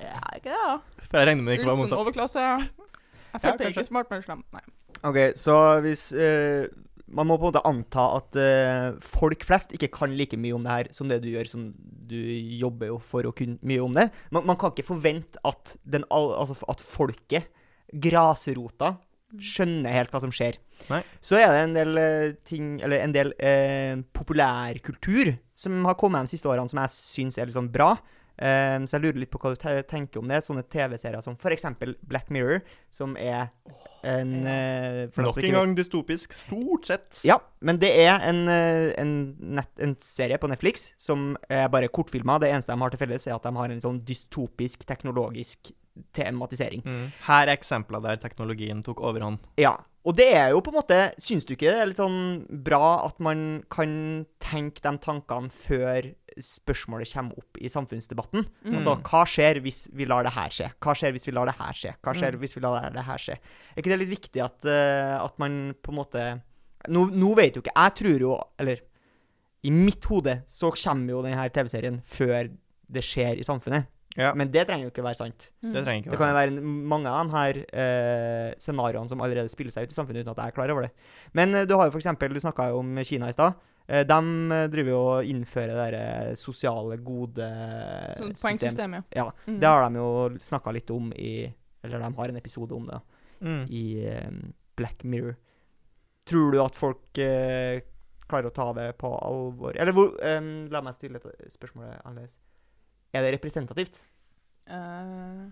Ja, ikke det, da. For jeg regner med det ikke var motsatt. Litt sånn overklasse. Frp er ikke smart, men slem. Nei. OK, så hvis uh, Man må på en måte anta at uh, folk flest ikke kan like mye om det her som det du gjør, som du jobber jo for å kunne mye om det. Man, man kan ikke forvente at, den, altså at folket, grasrota, skjønner helt hva som skjer. Nei. Så er det en del uh, ting, eller en del populærkultur som har kommet de siste årene som jeg syns er litt sånn bra. Um, så jeg lurer litt på hva du tenker om det. Sånne TV-serier som f.eks. Black Mirror, som er en uh, Nok en gang dystopisk, stort sett. Ja, men det er en, uh, en, net, en serie på Netflix som er bare kortfilmer. Det eneste de har til felles, er at de har en sånn dystopisk, teknologisk tematisering. Mm. Her er eksempler der teknologien tok overhånd. Ja. Og det er jo på en måte Syns du ikke det er litt sånn bra at man kan tenke de tankene før spørsmålet kommer opp i samfunnsdebatten. Mm. Altså, hva skjer hvis vi lar det her skje? Hva skjer hvis vi lar det her skje? Hva skjer mm. hvis vi lar det her skje? Er ikke det litt viktig at, uh, at man på en måte nå, nå, vet jo ikke Jeg tror jo Eller i mitt hode så kommer jo denne TV-serien før det skjer i samfunnet. Ja. Men det trenger jo ikke være sant. Mm. Det, det kan jo være mange av de her uh, scenarioene som allerede spiller seg ut i samfunnet uten at jeg er klar over det. Men uh, du har jo f.eks. Du snakka jo om Kina i stad. Eh, de eh, driver jo og innfører det der sosiale gode-systemet. Sånn ja. ja. Mm. Det har de jo snakka litt om i Eller de har en episode om det mm. i um, Black Mirror. Tror du at folk uh, klarer å ta det på alvor? Eller hvor um, La meg stille spørsmålet spørsmål annerledes. Er det representativt? Uh,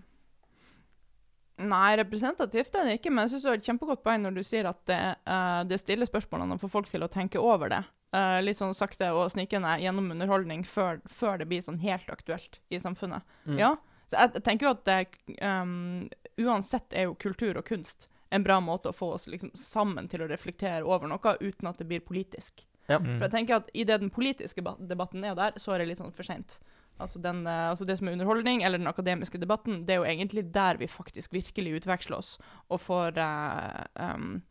Nei, representativt er det ikke, men jeg syns du har et kjempegodt poeng når du sier at det, uh, det stiller spørsmålene og får folk til å tenke over det. Uh, litt sånn sakte og snikende gjennom underholdning før, før, det blir sånn helt aktuelt i samfunnet. Mm. Ja, så jeg, tenker jo at det, um, uansett er jo kultur og kunst en bra måte å få oss liksom sammen til å reflektere over noe uten at det blir politisk. Ja. Mm. For jeg tenker at Idet den politiske debatten er der, så er det litt sånn for seint. Altså, den, eh, altså, det som er underholdning, eller den akademiske debatten, det er jo egentlig der vi faktisk virkelig utveksler oss og får uh, um,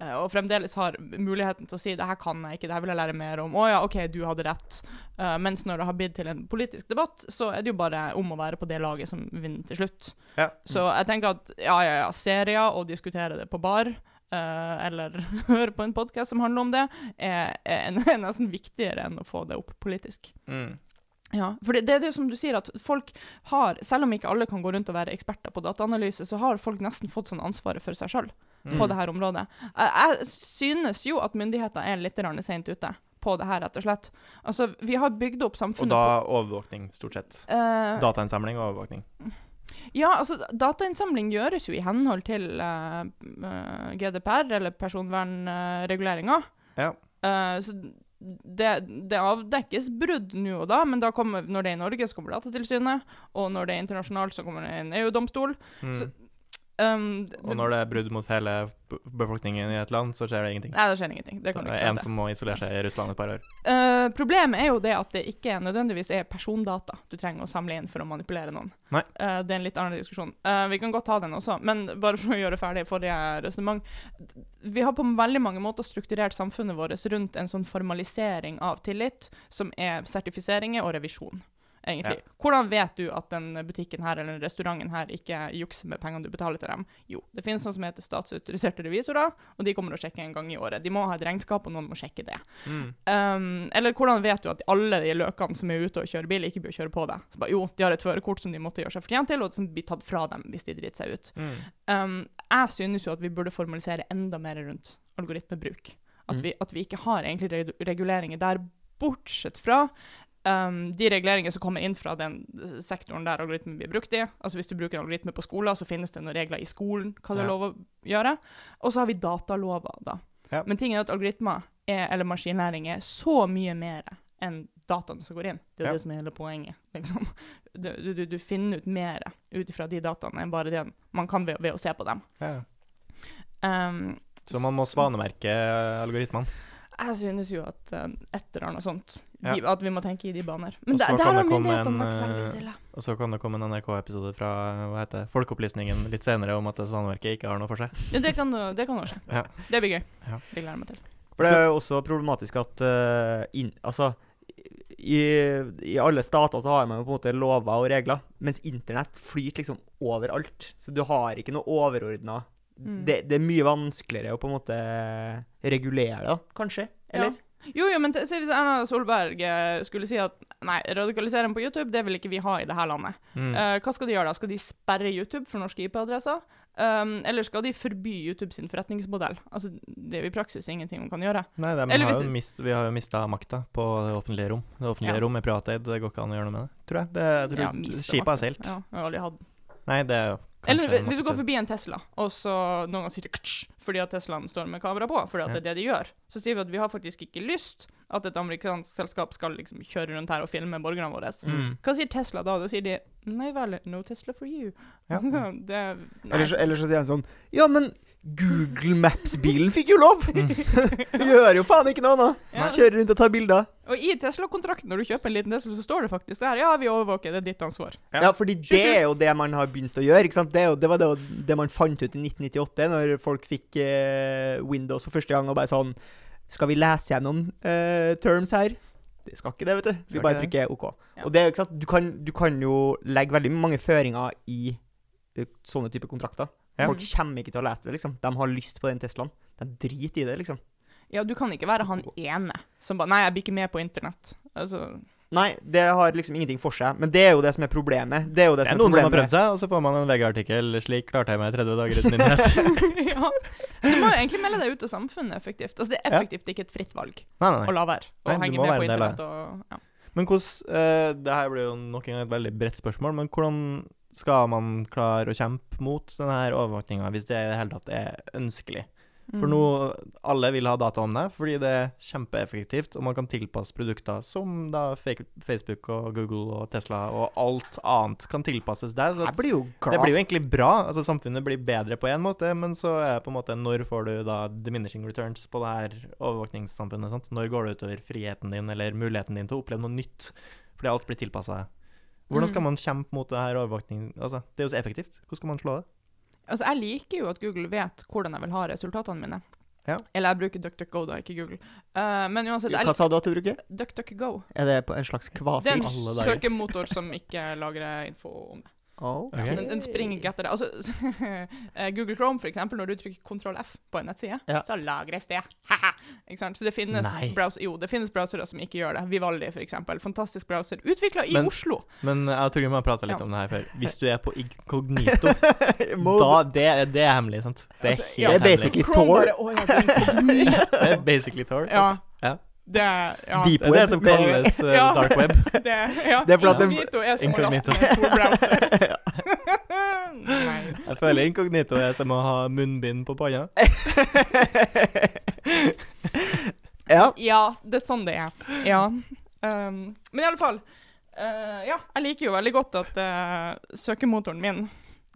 og fremdeles har muligheten til å si 'det her kan jeg ikke, det her vil jeg lære mer om'. 'Å ja, OK, du hadde rett'. Uh, mens når det har blitt til en politisk debatt, så er det jo bare om å være på det laget som vinner til slutt. Ja. Så jeg tenker at ja, ja, ja, serier og diskutere det på bar eller (laughs) høre på en podkast som handler om det, er, er, (laughs) er, nesten viktigere enn å få det opp politisk. Mm. Ja, for det, det, er jo som du sier, at folk har, selv om ikke alle kan gå rundt og være eksperter på dataanalyse, så har folk nesten fått sånn ansvaret for seg sjøl mm. på dette området. Jeg, jeg, synes jo at myndigheter er litt seint ute på det her, rett og slett. Altså, vi har bygd opp samfunnet Og da overvåkning, stort sett. Uh, Datainnsamling og overvåkning. Ja, altså datainnsamling gjøres jo i henhold til uh, uh, GDPR, eller personvernreguleringa. ja. så det, det, avdekkes brudd nå og da, men da kommer, når det er i Norge, så kommer Datatilsynet. Og når det er internasjonalt, så kommer det en EU-domstol. Mm. Um, og når det er brudd mot hele befolkningen i et land, så skjer det ingenting. Nei, det skjer ingenting. Det, det er en som må isolere seg i Russland et par år. Uh, problemet er jo det at det ikke nødvendigvis er persondata du trenger å samle inn for å manipulere noen. Uh, det er en litt annen diskusjon. Uh, vi kan godt ta den også, men bare for å gjøre ferdig forrige resonnement. Vi har på veldig mange måter strukturert samfunnet vårt rundt en sånn formalisering av tillit, som er sertifiseringer og revisjon egentlig. Ja. Hvordan vet du at den butikken her eller den restauranten her ikke jukser med pengene du betaler til dem? Jo, det finnes noe som heter statsautoriserte revisorer, og de kommer og sjekker en gang i året. De må ha et regnskap, og noen må sjekke det. Mm. Um, eller hvordan vet du at alle de løkene som er ute og kjører bil, ikke bør kjøre på deg? Så jo, de har et førerkort som de måtte gjøre seg fortjent til, og som blir tatt fra dem hvis de driter seg ut. Mm. Um, jeg synes jo at vi burde formalisere enda mer rundt algoritmebruk. At, mm. vi, at vi ikke har egentlig reguleringer der, bortsett fra Um, de reguleringer som kommer inn fra den sektoren der algoritmen blir brukt i. Altså Hvis du bruker en algoritme på skolen, så finnes det noen regler i skolen hva det er lov å gjøre. Og så har vi datalover, da. Ja. Men tingen er at algoritmer er, eller maskinlæring er så mye mer enn dataene som går inn. Det er Ja. det som er hele poenget. Liksom. (laughs) Du, du, du finner ut mer ut ifra de dataene enn bare det man kan ved, ved å se på dem. Ja. Um, Så man må svanemerke algoritmene. jeg synes jo at uh, et eller annet sånt Ja. de, At vi må tenke i de baner. Men der, så der kan har myndighetene en, vært eh. Og så kan det komme en NRK-episode fra hva heter det, Folkeopplysningen litt senere om at det Svanemerket ikke har noe for seg. Ja, det kan kan skje. Ja. Det blir gøy. Ja. Det gleder jeg meg til. For det er jo også problematisk at uh, in, Altså i, I alle stater så har man jo på en måte lover og regler, mens internett flyter liksom overalt. Så du har ikke noe overordna Mm. det, det er mye vanskeligere å på en måte regulere det, kanskje? Eller? Jo, jo, men se hvis Erna Solberg eh, skulle si at nei, radikalisering på YouTube, det vil ikke vi ha i det her landet. Mm. Uh, hva skal de gjøre da? Skal de sperre YouTube for norske IP-adresser? Um, eller skal de forby YouTube sin forretningsmodell? Altså, Det er jo i praksis ingenting man kan gjøre. Nei, det, hvis- mist, vi har jo mista makta på det offentlige rom. Det offentlige Ja. rom er privateid, det går ikke an å gjøre noe med det. Tror jeg. Det, jeg tror Ja, Skipet er seilt. Ja, jeg har aldri hatt. Nei, det er jo Eller hvis du går forbi en Tesla, og så noen ganger sier det ktsj, fordi at Teslaen står med kamera på, fordi at det er det de gjør, så sier vi at vi har faktisk ikke lyst at et amerikansk selskap skal liksom kjøre rundt her og filme borgerne våre. Mm. Hva sier Tesla da? Da sier de nei vel, no Tesla for you. Ja. (laughs) det. Eller, så- eller så sier han sånn Ja, men Google Maps-bilen fikk jo lov! (laughs) Gjør jo faen ikke noe nå! Ja. Kjører rundt og tar bilder. Og i Tesla-kontrakten, når du kjøper en liten Tesla, så står det faktisk der ja, vi overvåker, det er ditt ansvar. Ja. Ja, fordi det er jo det man har begynt å gjøre. ikke sant? Det, er jo, det var det, det man fant ut i 1998, når folk fikk eh, Windows for første gang, og bare sånn Skal vi lese gjennom eh, terms her? Det skal ikke det, vet du. Vi Skal bare ikke trykker OK. Ja. Og det er jo ikke sant, du kan, du kan jo legge veldig mange føringer i eh, sånne type kontrakter. Ja. Folk kommer ikke til å lese det, liksom. De har lyst på den Teslaen. De driter i det, liksom. Ja, du kan ikke være han ene som bare Nei, jeg blir ikke med på internett. Altså Nei, det har liksom ingenting for seg. Men det er jo det som er problemet. Det er jo det, Det er som er noen som har prøvd seg, og så får man en VG-artikkel 'Slik klarte jeg meg 30 dager uten internett'. (laughs) ja. Du må jo egentlig melde deg ut av samfunnet effektivt. Altså, det er effektivt ikke et fritt valg nei, nei, å la være å henge med være på internett og ja. Men hvordan uh, Det her blir jo nok en gang et veldig bredt spørsmål, men hvordan skal man klare å kjempe mot denne overvåkninga hvis det i det hele tatt er ønskelig? For Mm. nå Alle vil ha data om deg fordi det er kjempeeffektivt, og man kan tilpasse produkter som da Facebook og Google og Tesla og alt annet kan tilpasses der. Så blir det blir jo egentlig bra. altså Samfunnet blir bedre på én måte, men så er det på en måte når får du da diminishing returns på det her overvåkningssamfunnet? sant? Når går det utover friheten din eller muligheten din til å oppleve noe nytt? Fordi alt blir tilpassa deg. Hvordan skal Mm. man kjempe mot det her overvåkning? Altså, det er jo så effektivt. Hvordan skal man slå det? Altså, jeg liker jo at Google vet hvordan jeg vil ha resultatene mine. Ja. Eller jeg bruker DuckDuckGo, da, ikke Google. Uh, men uansett, Hva sa du at du bruker? DuckDuckGo. Er det på en slags Det er en søkemotor som ikke lagrer info om det. Oh. Ok. Den, den springer ikke etter det. Altså, (laughs) eh, Google Chrome, for eksempel, når du trykker Ctrl F på en nettside, Ja. så lagres det. (laughs) Ikke sant? Så det finnes, browser, jo, det finnes browsere som ikke gjør det. Vivaldi, for eksempel. Fantastisk browser. Utvikla i Men- Oslo. Men jeg tror vi må prate litt Ja. om det her før. Hvis du er på (laughs) inkognito, da det, det er hemmelig, sant? Det er Altså, helt ja. Det er hemmelig. basically Chrome Tor. bare, «Å, ja, det er inkognito». Det er basically Tor. Sant? Ja. Det ja, Deep er det som kalles uh, Ja. dark web. (laughs) det, ja. Det er fordi Inkognito er som å laste ned to Tor-browser. (laughs) Jeg føler inkognito er som å ha munnbind på panna. (laughs) ja. Ja, det er sånn det er. Ja. Um, men i alle fall uh, Ja, jeg liker jo veldig godt at uh, søkemotoren min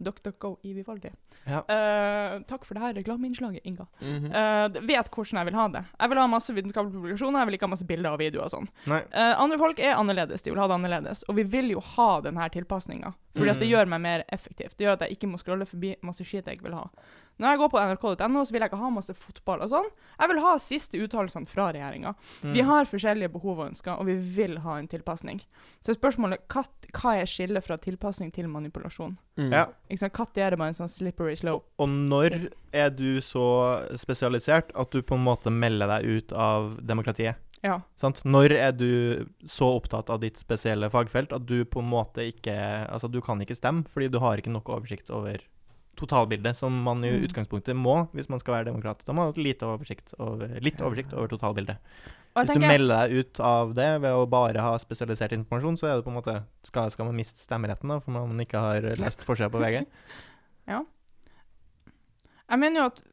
DuckDuckGo i Vivaldi. Ja. Eh, takk for det her reklameinnslaget, Inga. Mm -hmm. uh, vet hvordan jeg vil ha det. Jeg vil ha masse vitenskapelige publikasjoner, jeg vil ikke ha masse bilder og videoer og sånn. Eh, andre folk er annerledes, de vil ha det annerledes. Og vi vil jo ha denne tilpasninga, fordi at det Mm. gjør meg mer effektivt. Det gjør at jeg ikke må scrolle forbi masse skit jeg ikke vil ha. Når jeg går på nrk.no, så vil jeg ikke ha masse fotball og sånn. Jeg vil ha siste uttalelsene fra regjeringa. Vi Mm. har forskjellige behov og ønsker, og vi vil ha en tilpasning. Så spørsmålet hva, hva er skillet fra tilpasning til manipulasjon? Mm. Ja. Ikke sant? Når er det bare en sånn slippery slope? Og når er du så spesialisert at du på en måte melder deg ut av demokratiet? Ja. Sant? Når er du så opptatt av ditt spesielle fagfelt at du på en måte ikke Altså, du kan ikke stemme fordi du har ikke nok oversikt over totalbildet, som man i Mm. utgangspunktet må hvis man skal være demokrat. Da må man ha litt oversikt over, litt oversikt over totalbildet. Hvis du melder deg ut av det ved å bare ha spesialisert informasjon, så er det på en måte Skal, skal man miste stemmeretten da, for man ikke har lest forsida på VG? (laughs) ja. jeg mener jo at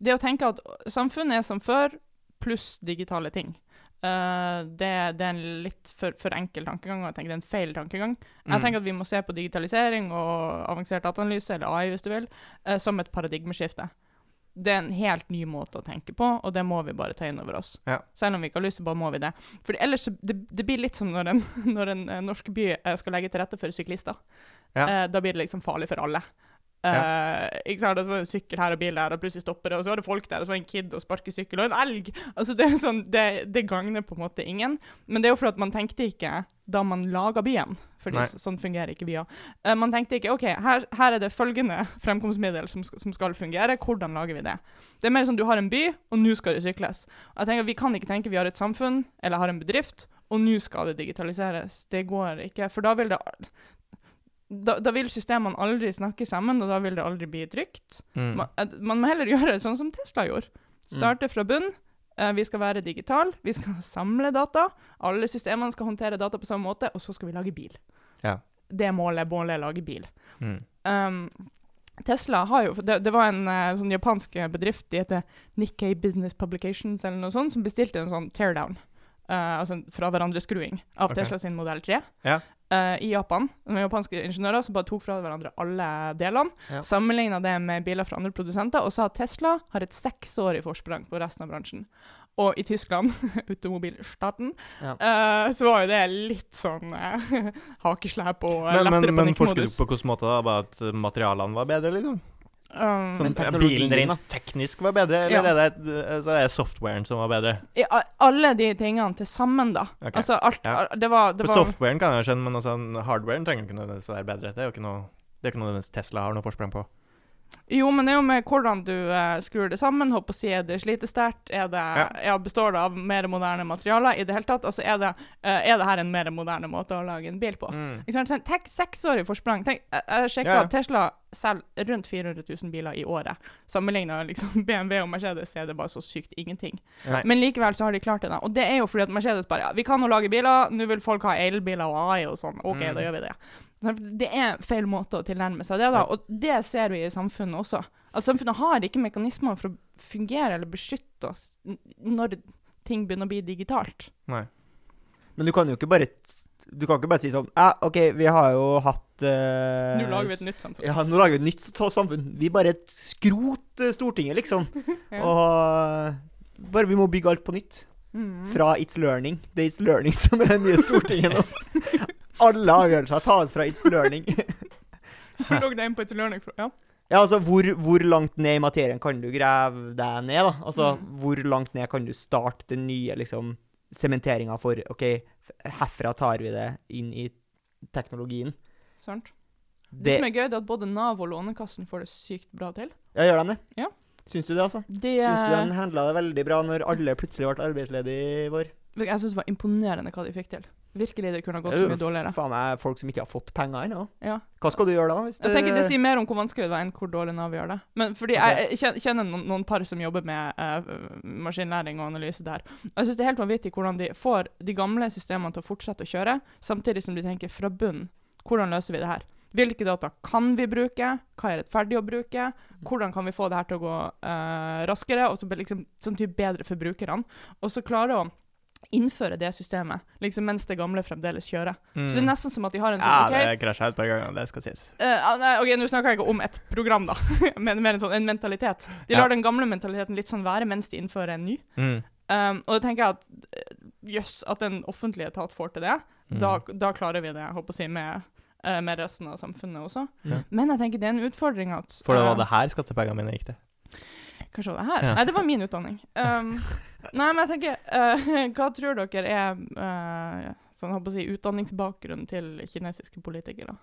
det å tenke at samfunnet er som før, pluss digitale ting. Uh, det, det, er en litt for, for, enkel tankegang, og jeg tenker det er en feil tankegang. Mm. Jeg tenker at vi må se på digitalisering og avansert dataanalyse, eller AI hvis du vil, uh, som et paradigmeskifte. Det er en helt ny måte å tenke på, og det må vi bare ta inn over oss. Ja. Selv om vi ikke har lyst, så bare må vi det. For ellers det, det blir litt som når en, (laughs) når en norsk by skal legge til rette for syklister. Ja. da blir det liksom farlig for alle. Ja. Uh, ikke sant? Det var en sykkel her og bil der, og plutselig stopper det, og så var det folk der, og så var det en kid og sparkesykkel og en elg. Altså Det er sånn, det, det gagner på en måte ingen. Men det er jo fordi man tenkte ikke da man laga byen, fordi sånn fungerer ikke byer. Uh, man tenkte ikke OK, her, her, er det følgende fremkomstmiddel som, som, skal fungere, hvordan lager vi det? Det er mer sånn du har en by, og nå skal det sykles. Og jeg tenker Vi kan ikke tenke vi har et samfunn eller har en bedrift, og nå skal det digitaliseres. Det går ikke. For da vil det da, da, vil systemene aldri snakke sammen, og da vil det aldri bli trygt. Mm. Man, man, må heller (laughs) gjøre det sånn som Tesla gjorde. Mm. Starte fra bunn. Uh, vi skal være digital, vi skal (laughs) samle data. Alle systemene skal håndtere data på samme måte, og så skal vi lage bil. Ja. Det målet målet er å lage bil. Mm. Um, Tesla har jo Det, det var en uh, sånn japansk bedrift, de heter Nikkei Business Publications eller noe sånt, som bestilte en sånn teardown. Uh, altså fra hverandre-skruing av okay. Tesla sin modell 3. Ja uh, i Japan, med japanske ingeniører som bare tok fra hverandre alle delene. Ja. Sammenligna det med biler fra andre produsenter og sa at Tesla har et seksårig forsprang på resten av bransjen. Og i Tyskland, (laughs) automobilstaten, ja. uh, så var jo det litt sånn (laughs) uh, hakeslep og uh, lettere panikk-modus. Men forsket du på hvilken måte? da? Bare at materialene var bedre, liksom? Um, sånn, bilen rent teknisk var bedre, eller ja. er, det, så er det softwaren som var bedre? I, alle de tingene til sammen, da. Okay. Altså, alt, ja. det var, det var Softwaren kan jeg skjønne, men altså, hardwaren trenger ikke nødvendigvis være bedre. Det er jo ikke noe, det er ikke noe Tesla har noe forsprang på. Jo, men det er jo med hvordan du uh, skrur det sammen. Håper si, Er det slitesterkt? Er det, ja. ja. Består det av mer moderne materialer? I det hele tatt? Altså, er det, uh, er det her en mer moderne måte å lage en bil på? Mm. Tenk seksårig forsprang. Tenk, jeg, jeg sjekka ja. Tesla selger rundt 400 000 biler i året. Sammenligna liksom, (laughs) BMW og Mercedes er det bare så sykt ingenting. Nei. Men likevel så har de klart det. da. Og det er jo fordi at Mercedes bare ja, Vi kan jo lage biler, nå vil folk ha elbiler og AI og sånn. OK, mm. da gjør vi det. Det er feil måte å tilnærme seg det, da. Og det ser vi i samfunnet også. At samfunnet har ikke mekanismer for å fungere eller beskytte oss når ting begynner å bli digitalt. Nei. Men du kan jo ikke bare Du kan ikke bare si sånn Ja, OK, vi har jo hatt uh, Nå lager vi et nytt samfunn. Ja, nå lager vi et nytt samfunn. Vi bare skrot Stortinget, liksom. (laughs) ja. Og bare vi må bygge alt på nytt. Mm. Fra It's Learning. Det er It's Learning (laughs) som er det nye Stortinget nå. (laughs) Alle avgjørelser tas fra It's Learning. Hvor lå det inn på It's Learning? Ja. Ja, altså, hvor, hvor, langt ned i materien kan du grave deg ned, da? Altså, mm. hvor langt ned kan du starte den nye, liksom, sementeringa for OK, herfra tar vi det inn i teknologien. Sant. Det, det som er gøy, er at både Nav og Lånekassen får det sykt bra til. Ja, gjør de det? Ja. Syns du det, altså? Det, Syns du de handla det veldig bra når alle plutselig ble arbeidsledige i vår? Jeg syns det var imponerende hva de fikk til. Virkelig, det kunne gått så mye dårligere. Faen meg folk som ikke har fått penger ennå. Ja. Hva skal du gjøre da? Jeg tenker Det sier mer om hvor vanskelig det var enn hvor dårlig Nav gjør det. Men fordi okay. jeg kjenner noen, noen, par som jobber med uh, maskinlæring og analyse der. Jeg syns det er helt vanvittig hvordan de får de gamle systemene til å fortsette å kjøre, samtidig som de tenker fra bunn. Hvordan løser vi det her? Hvilke data kan vi bruke? Hva er rettferdig å bruke? Hvordan kan vi få det her til å gå uh, raskere, og så liksom, sånn type bedre for brukerne? Og så klare å innføre det systemet, liksom mens det gamle fremdeles kjører. Mm. Så det er mm. nesten som at de har en sånn Ja, okay, det krasja et par ganger, det skal sies. Uh, nei, ok, Nå snakker jeg ikke om et program, da, (laughs) men mer en sånn en mentalitet. De lar ja. den gamle mentaliteten litt sånn være mens de innfører en ny. Mm. Um, og da tenker jeg at eh, jøss, yes, at en offentlig etat får til det, mm. da, da, klarer vi det, jeg håper å si, med, uh, med resten av samfunnet også. Ja. Men jeg tenker det er en utfordring at For det var det her skattepengene mine gikk til? Kanskje det her? Ja. Nei, det var min utdanning. Um, (laughs) nei, men jeg tenker uh, Hva tror dere er uh, sånn, å si, utdanningsbakgrunnen til kinesiske politikere?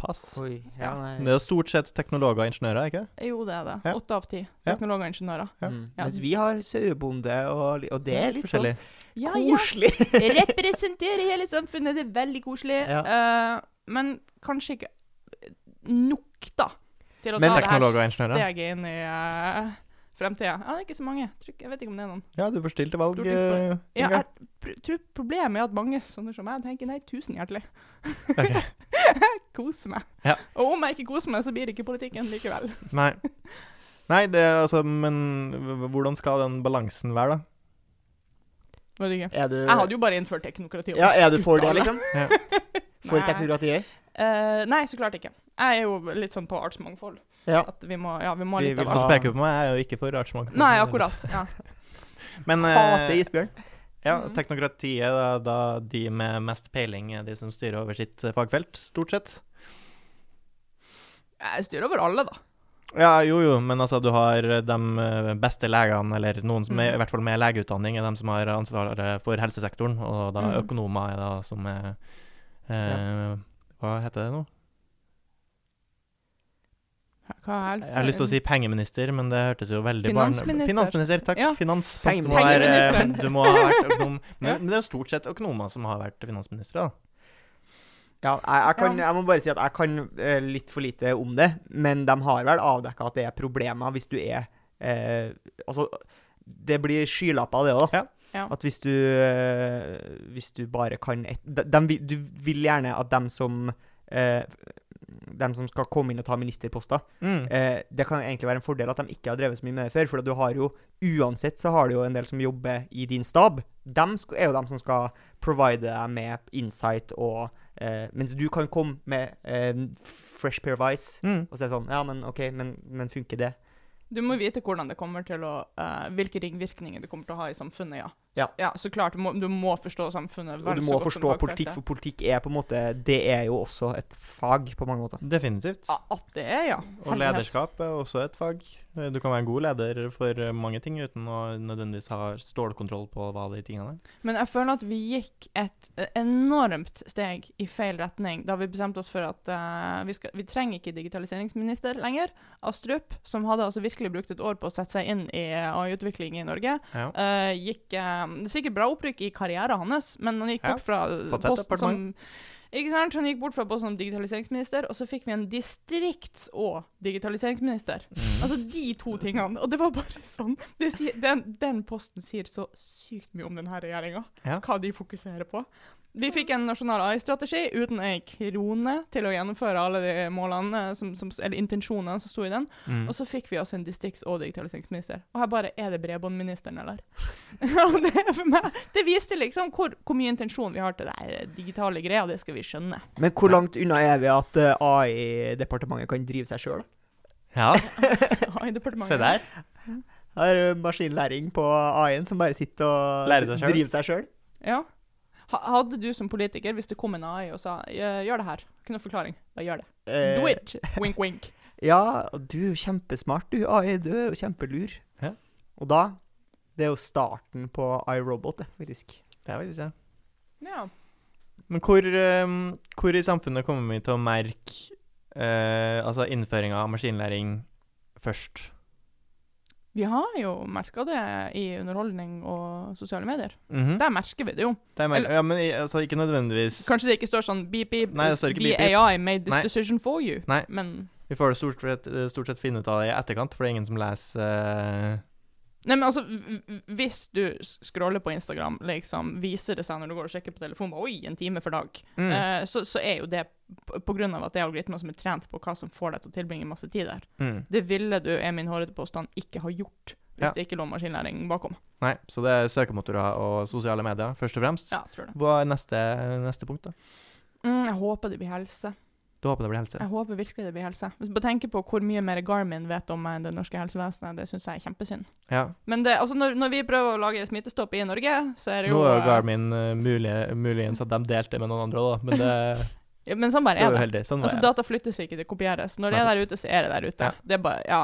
Pass. Oi, ja, det er stort sett teknologer og ingeniører, ikke Jo, det er det. Åtte av ti teknologer og ingeniører. Ja. Mm. Mens vi har sauebonde, og, og, det er litt forskjellig. Sånn ja, koselig. (laughs) Representerer hele samfunnet, det er veldig koselig. Uh, men kanskje ikke nok, da til å Men, ta det her steget inn i uh, fremtida. Ja, det er ikke så mange. Jeg vet ikke om det er noen. Ja, du får stilt til valg. Uh, ja, jeg tror problemet er at mange sånne som meg tenker nei, tusen hjertelig. Okay. (laughs) Kose meg. Ja. Og om jeg ikke koser meg, så blir det ikke politikken likevel. (laughs) nei. Nei, det altså Men hvordan skal den balansen være, da? Vet ikke. Er du Jeg hadde jo bare innført teknokrati. Ja, er du for det, liksom? Ja. (laughs) For Nei. teknokratiet? Eh, nei, så klart ikke. Jeg er jo litt sånn på artsmangfold. Ja. At vi må, ja, vi må ha Vi litt vil av Du peker på meg, jeg er jo ikke for artsmangfold. Nei, akkurat. Ja. (laughs) Men eh, Hater isbjørn. ja, Mm. teknokratiet, da, da de med mest peiling er de som styrer over sitt eh, fagfelt, stort sett. Jeg styrer over alle, da. Ja, jo jo, men altså, du har de eh, beste legene, eller noen som er Mm. i hvert fall med legeutdanning, er de som har ansvaret for helsesektoren, og da Mm. økonomer er da som er eh, Hva heter det nå? Hva helst? Jeg har lyst til å si pengeminister, men det hørtes jo veldig barn... Finansminister. Finansminister, takk. Ja. Finans. sant, du, må være, du må ha vært økonom. (laughs) Men, men det er jo stort sett økonomer som har vært finansministre, da. Ja, jeg, jeg, kan, jeg må bare si at jeg kan eh, litt for lite om det, men de har vel avdekka at det er problemer hvis du er eh, Altså, det blir skylapper, det òg. Ja. Ja. At hvis du eh, Hvis du bare kan et, de, Du vil gjerne at dem som eh, dem som skal komme inn og ta ministerposter, Mm. eh, det kan egentlig være en fordel at de ikke har drevet så mye med det før. For du har jo uansett så har du jo en del som jobber i din stab. De er jo dem som skal provide deg med insight og eh, Mens du kan komme med eh, fresh pair of eyes Mm. og si sånn Ja, men OK, men, men funker det? Du må vite hvordan det kommer til å uh, Hvilke ringvirkninger det kommer til å ha i samfunnet, ja. Ja. så klart. Du må, du må forstå samfunnet Og du må forstå politikk, for politikk er på en måte Det er jo også et fag på mange måter. Definitivt. Ja, At det er, ja. Og lederskap er også et fag. Du kan være en god leder for eh, mange ting uten å nødvendigvis ha stålkontroll på hva de tingene er. Men jeg føler at vi gikk et enormt steg i feil retning da vi bestemte oss for at uh, vi, skal, vi trenger ikke digitaliseringsminister lenger. Astrup, som hadde altså virkelig brukt et år på å sette seg inn i AI-utvikling i Norge, Ja. uh, gikk uh, Det er sikkert bra opprykk i karrieren hans, men han gikk bort fra ja. posten som. Ikke sant? Han gikk bort fra posten som digitaliseringsminister, og så fikk vi en distrikts- og digitaliseringsminister. Mm. Altså de to tingene. Og det var bare sånn det sier, den, den posten sier så sykt mye om denne regjeringa. Ja. Hva de fokuserer på. Vi fikk en nasjonal AI-strategi uten ei krone til å gjennomføre alle de målene, som, som, eller intensjonene som sto i den. Mm. Og så fikk vi altså en distrikts- og digitaliseringsminister. Og her bare Er det bredbåndministeren, eller? (laughs) Det, for meg, det viste liksom hvor, hvor mye intensjon vi har til det digitale greia. Det skal vi skjønne. Men hvor langt unna er vi at eh, AI-departementet kan drive seg sjøl? Ja, (laughs) AI-departementet. se der. Her er maskinlæring på AI-en som bare sitter og driver seg sjøl. Ja. Ha- Hadde du som politiker, hvis det kom en AI og sa «Gjør- det her, ikke noe forklaring, da gjør det. Do Eh, it! Wink, wink. (laughs) Ja, du er jo kjempesmart, du, AI. Du er jo kjempelur. Ja. Og da Det er jo starten på iRobot, faktisk. Det er faktisk det. Ja. Men hvor, ehm, hvor i samfunnet kommer vi til å merke eh, altså innføringa av maskinlæring først? Vi har jo merka det i underholdning og sosiale medier. Mhm. Der merker vi det jo. Det er mer, eller- ja, men altså, ikke nødvendigvis Kanskje det ikke står sånn beep, beep, Nei, det står ikke beep, beep. AI made this Nei. decision for you. Nei. Men Vi får det stort sett, stort sett finne ut av det i etterkant, for det er ingen som leser eh, Nei, men altså, hvis du scroller på Instagram, liksom, viser det seg når du går og sjekker på telefonen, bare, oi, en time for dag, mm. eh, så, så er jo det på grunn av at det er algoritmer som er trent på hva som får deg til å tilbringe masse tid der. mm. Det ville du, er min hårete påstand, ikke ha gjort hvis Ja. det ikke lå maskinlæring bakom. Nei, så det er søkemotorer og sosiale medier, først og fremst. Ja, tror det. Hva er neste, neste punkt, da? Mm, jeg håper det blir helse. Du håper det blir helse? Jeg håper virkelig det blir helse. Hvis bare tenker på hvor mye mer Garmin vet om meg enn det norske helsevesenet, det syns jeg er kjempesynd. Ja. Men det, altså når, når vi prøver å lage smittestopp i Norge, så er det jo Nå er jo eh, Garmin uh, mulig, muligens at de delte med noen andre, da, men det, (laughs) ja, Men sånn bare er det. heldig. Sånn Altså, jeg. data flyttes ikke, det kopieres. Når det er der ute, så er det der ute. Ja. Det er bare Ja,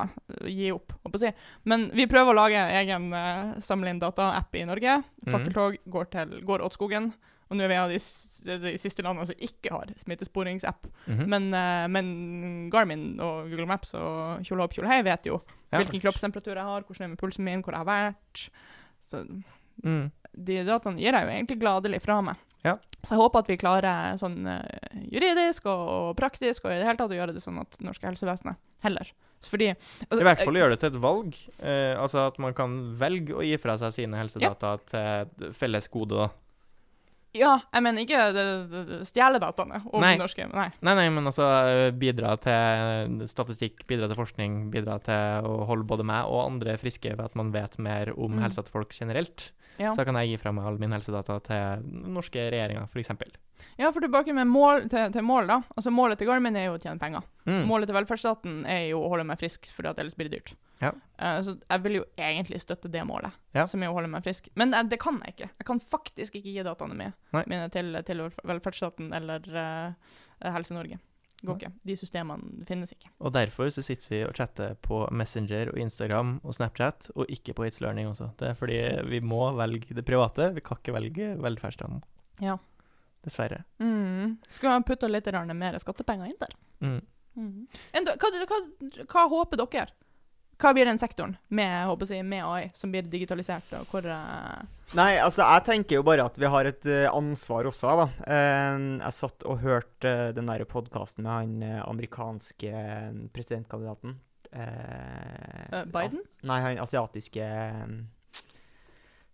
gi opp, holdt på å si. Men vi prøver å lage en egen uh, samle inn data-app i Norge. Mhm. Fakkeltog går til går åt skogen. Og nå er vi en av de, de siste landene som ikke har smittesporingsapp. Mhm. Men, uh, men Garmin og Google Maps og tjolahop Kjolhei vet jo Ja. hvilken kroppstemperatur jeg har, hvordan er med pulsen min, hvor jeg har vært. Så Mm. de dataene gir jeg jo egentlig gladelig fra meg. Ja. Så jeg håper at vi klarer sånn uh, juridisk og, og praktisk og i det hele tatt å gjøre det sånn at norske helsevesenet heller. Fordi altså, I hvert fall gjøre det til et valg. Eh, altså at man kan velge å gi fra seg sine helsedata til felles gode, da. Ja, jeg mener ikke stjele dataene om nei. norske nei. nei. Nei, men altså bidra til statistikk, bidra til forskning, bidra til å holde både meg og andre friske ved at man vet mer om mm. helsa til folk generelt. Ja. Så kan jeg gi fra meg all min helsedata til norske regjeringer, f.eks. Ja, for tilbake med mål til, til, mål, da. Altså Målet til Garmin er jo å tjene penger. Mm. Målet til velferdsstaten er jo å holde meg frisk, for ellers blir det dyrt. Ja. Uh, så jeg vil jo egentlig støtte det målet, ja. som er å holde meg frisk. Men uh, det kan jeg ikke. Jeg kan faktisk ikke gi dataene mine, mine til, til, velferdsstaten eller uh, Helse-Norge. Går ikke. De systemene finnes ikke. Og derfor så sitter vi og chatter på Messenger og Instagram og Snapchat, og ikke på It's Learning også. Det er fordi vi må velge det private. Vi kan ikke velge velferdsstaten. Ja. Dessverre. Mm. Skulle ha putta litt mer skattepenger inn der. Mm. Mm. Hva, hva, hva, håper dere? Hva blir den sektoren med, jeg, med AI som blir digitalisert? og hvor... Uh... Nei, altså jeg tenker jo bare at vi har et uh, ansvar også. da. Uh, jeg satt og hørte den der podkasten med han amerikanske presidentkandidaten. Biden? nei, han asiatiske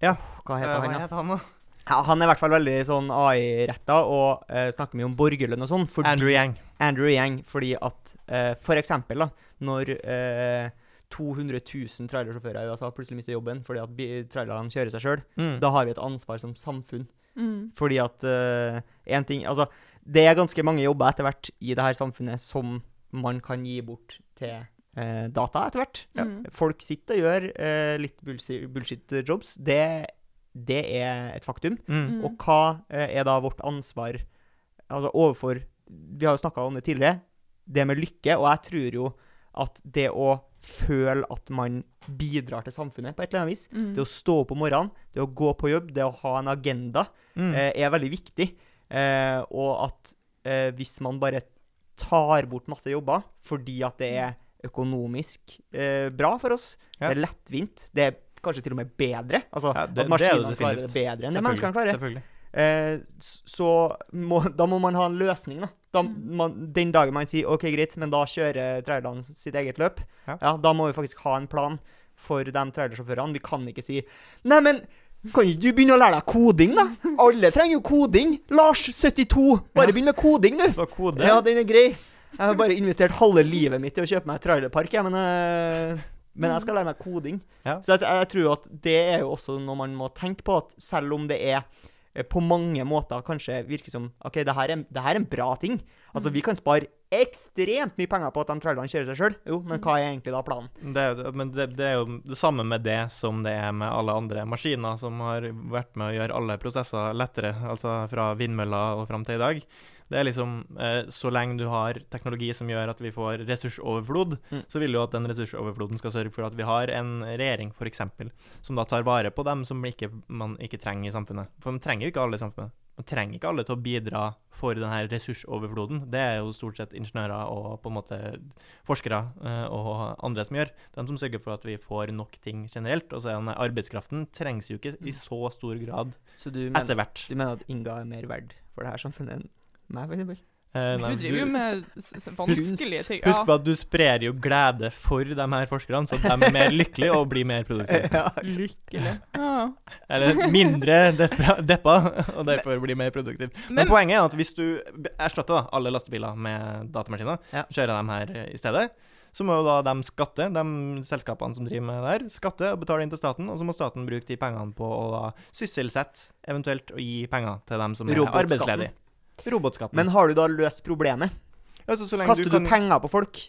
Ja, hva heter han? Hva heter han da? Ja, han er i hvert fall veldig sånn AI-retta og eh, snakker mye om borgerlønn og sånn. Andrew Yang. Andrew Yang, fordi at eh, for eksempel da, når eh, 200 000 trailersjåfører i USA plutselig mister jobben fordi at trailerne kjører seg sjøl, mm. da har vi et ansvar som samfunn. Mm. Fordi at én ting Altså, det er ganske mange jobber etter hvert i det her samfunnet som man kan gi bort til data etter hvert. Ja. Mm. Folk sitter og gjør litt bullshit-jobs. det det er et faktum. Mm. mm. Og hva eh, er da vårt ansvar altså overfor Vi har jo snakka om det tidligere. Det med lykke. Og jeg tror jo at det å føle at man bidrar til samfunnet på et eller annet vis, mm. det å stå opp om morgenen, det å gå på jobb, det å ha en agenda, mm. eh, er veldig viktig. Eh, og at eh, hvis man bare tar bort masse jobber fordi at det er økonomisk eh, bra for oss, ja. det er lettvint, det er kanskje til og med bedre. Altså ja, det, at maskinene klarer det bedre enn det menneskene klarer. Eh, så må, da må man ha en løsning, da. da mm. man, den dagen man sier OK, greit, men da kjører trailerne sitt eget løp, ja. ja. da må vi faktisk ha en plan for de trailersjåførene. Vi kan ikke si Nei, men kan ikke du begynne å lære deg koding, da? Alle trenger jo koding. Lars, 72, bare ja. begynn med koding, du. Kode. Ja, den er grei. Jeg har bare investert halve livet mitt i å kjøpe meg trailerpark, jeg, men uh, men jeg skal lære meg koding. Ja. Så jeg, jeg, tror at det er jo også noe man må tenke på, at selv om det er eh, på mange måter kanskje virker som OK, det her er, det her er en bra ting. Altså, mm. vi kan spare ekstremt mye penger på at de trailerne kjører seg sjøl. Jo, men hva er egentlig da planen? Det men det, det, er jo det samme med det som det er med alle andre maskiner som har vært med å gjøre alle prosesser lettere, altså fra vindmøller og fram til i dag. Det er liksom eh, Så lenge du har teknologi som gjør at vi får ressursoverflod, mm. så vil jo at den ressursoverfloden skal sørge for at vi har en regjering, f.eks., som da tar vare på dem som ikke, man ikke trenger i samfunnet. For man trenger jo ikke alle i samfunnet. Man trenger ikke alle til å bidra for denne ressursoverfloden. Det er jo stort sett ingeniører og på en måte forskere uh, og andre som gjør. De som sørger for at vi får nok ting generelt. Og så er denne arbeidskraften trengs jo ikke i mm. så stor grad etter hvert. Du mener at Inga er mer verd for det her samfunnet enn meg, for eksempel. Eh, nei, du driver jo med vanskelige ting. Husk på at du sprer jo glede for de her forskerne, så de er mer lykkelige og blir mer produktive. (laughs) Ja, Lykkelig. Ja. Eller mindre deppa, og derfor blir mer produktive. Men, Men, poenget er at hvis du erstatter alle lastebiler med datamaskiner, ja. kjører dem her i stedet, så må jo da de skatte, de selskapene som driver med det her, skatte og betale inn til staten, og så må staten bruke de pengene på å da sysselsette, eventuelt å gi penger til dem som er arbeidsledige. Robotskatten. Men har du da løst problemet? Altså, Kaster du, kan... du, penger på folk?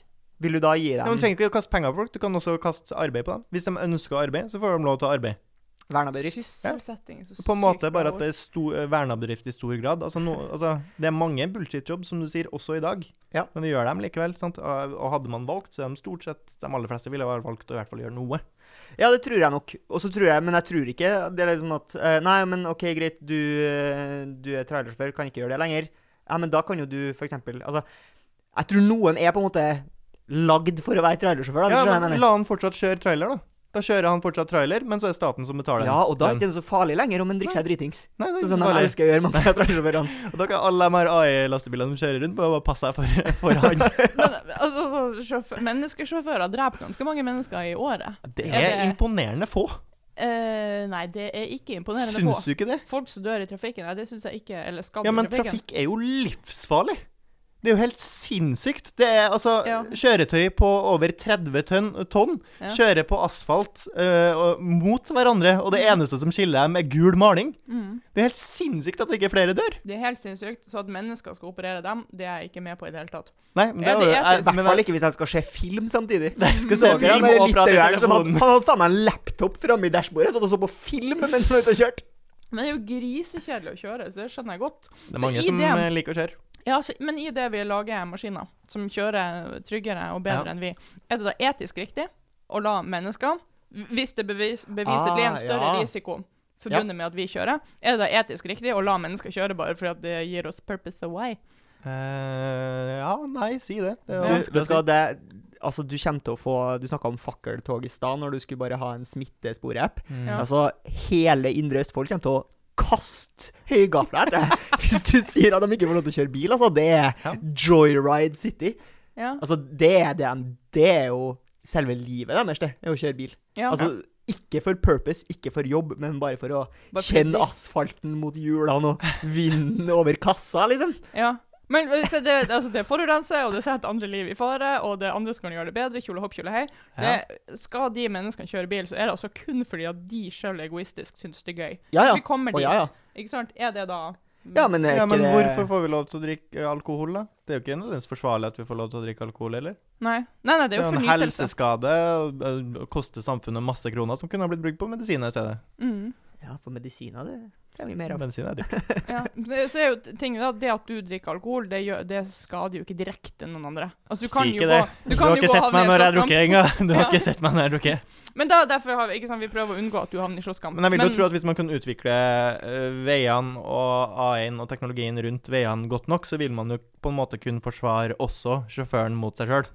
Vil du da gi dem ja, Du trenger ikke å kaste penger på folk, du kan også kaste arbeid på dem. Hvis de ønsker arbeid, så får de lov til å arbeide. Verna bedrift. Ja. På en måte bare at det er sto, verna bedrift i stor grad. Altså, no, altså, det er mange bullshit-jobb, som du sier, også i dag. Ja. Men vi gjør dem likevel. Sant? Og, og hadde man valgt, så er de stort sett De aller fleste ville ha valgt å i hvert fall gjøre noe. Ja, det tror jeg nok. Og så tror jeg, Men jeg tror ikke det er liksom at uh, Nei, men OK, greit, du, uh, du er trailersjåfør, kan ikke gjøre det lenger. Ja, men da kan jo du eksempel Altså, jeg tror noen er på en måte lagd for å være trailersjåfør. Ja, men la han fortsatt kjøre trailer, da. Da kjører han fortsatt trailer, men så er staten som betaler. Ja, og da er det ikke så farlig lenger om en drikker seg dritings. Nei, det er sånn jeg elsker å gjøre med trailersjåførene. (laughs) og da kan alle de her AI-lastebilene som kjører rundt, bare passe seg for, (laughs) for han. men altså, menneskesjåfører dreper ganske mange mennesker i året. Det er, er det... imponerende få. Uh, nei, det er ikke imponerende Syns få. du ikke det? Folk som dør i trafikken, nei, det syns jeg ikke Eller skadd Ja, men i trafikken. trafikk er jo livsfarlig. Det er jo helt sinnssykt. Det er altså Ja. kjøretøy på over 30 tonn, tonn Ja. kjører på asfalt øh, mot hverandre, og det eneste som skiller dem, er gul maling. Mm. Det er helt sinnssykt at ikke flere dør. Det er helt sinnssykt. Så at mennesker skal operere dem, det er jeg ikke med på i det hele tatt. Nei, men det, Ja, er det er I hvert fall ikke hvis jeg skal se film samtidig. skal se film han og prate i som hadde- telefonen. Han hadde faen meg en laptop framme i dashbordet, satt og så på film mens han var ute og kjørte. Men det er jo grisekjedelig å kjøre, så det skjønner jeg godt. Det er mange i som det- liker å kjøre. Ja, så, Men i det vi lager maskiner som kjører tryggere og bedre Ja. enn vi, er det da etisk riktig å la mennesker, hvis det bevis, beviselig er en Ah, større ja. risiko forbundet med at vi kjører, er det da etisk riktig å la mennesker kjøre bare fordi at det gir oss purpose away? why? Eh, ja, nei, si det. Det er Du, vet du hva, det Altså, du kommer til å få Du snakka om fakkeltog i stad, når du skulle bare ha en smittesporapp. Mm. Altså, hele Indre Østfold kommer til å kaste høygafler etter deg (laughs) hvis du sier at de ikke får lov til å kjøre bil. Altså, det er Ja. Joyride City. Ja. Altså, det er, det, det er jo selve livet deres, det. Er å kjøre bil. ja. Altså, ikke for purpose, ikke for jobb, men bare for å Bare kjenne asfalten mot hjulene og vinden over kassa, liksom. ja. Men det, det, altså, det forurenser, og det setter andre liv i fare, og det andre som kan gjøre det bedre, kjole hopp, kjole hei. Ja. Det, skal de menneskene kjøre bil, så er det altså kun fordi at de sjøl egoistisk syns det er gøy. Ja, ja. Hvis vi kommer dit, ja, ja. ikke sant, er det da Ja, men er Ja, men hvorfor får vi lov til å drikke alkohol, da? Det er jo ikke nødvendigvis forsvarlig at vi får lov til å drikke alkohol, eller? Nei, nei, nei det er jo en helseskade og, og koster samfunnet masse kroner som kunne ha blitt brukt på medisiner i stedet. Mm. Ja, for medisiner, det trenger vi mer av. Medisiner er dyrt. (laughs) Ja. Så, er jo ting da, Det at du drikker alkohol, det, gjør, det skader jo ikke direkte noen andre. Altså, du kan Si jo ikke gå, det. du Du kan har jo ikke gå sett meg når jeg har drukket engang. Du har Ja. ikke sett meg når jeg har drukket. Men da, derfor har vi, ikke sant, vi prøver å unngå at du havner i slåsskamp. Men jeg vil jo tro at hvis man kan utvikle eh, veiene og A1 og teknologien rundt veiene godt nok, så vil man jo på en måte kunne forsvare også sjåføren mot seg sjøl.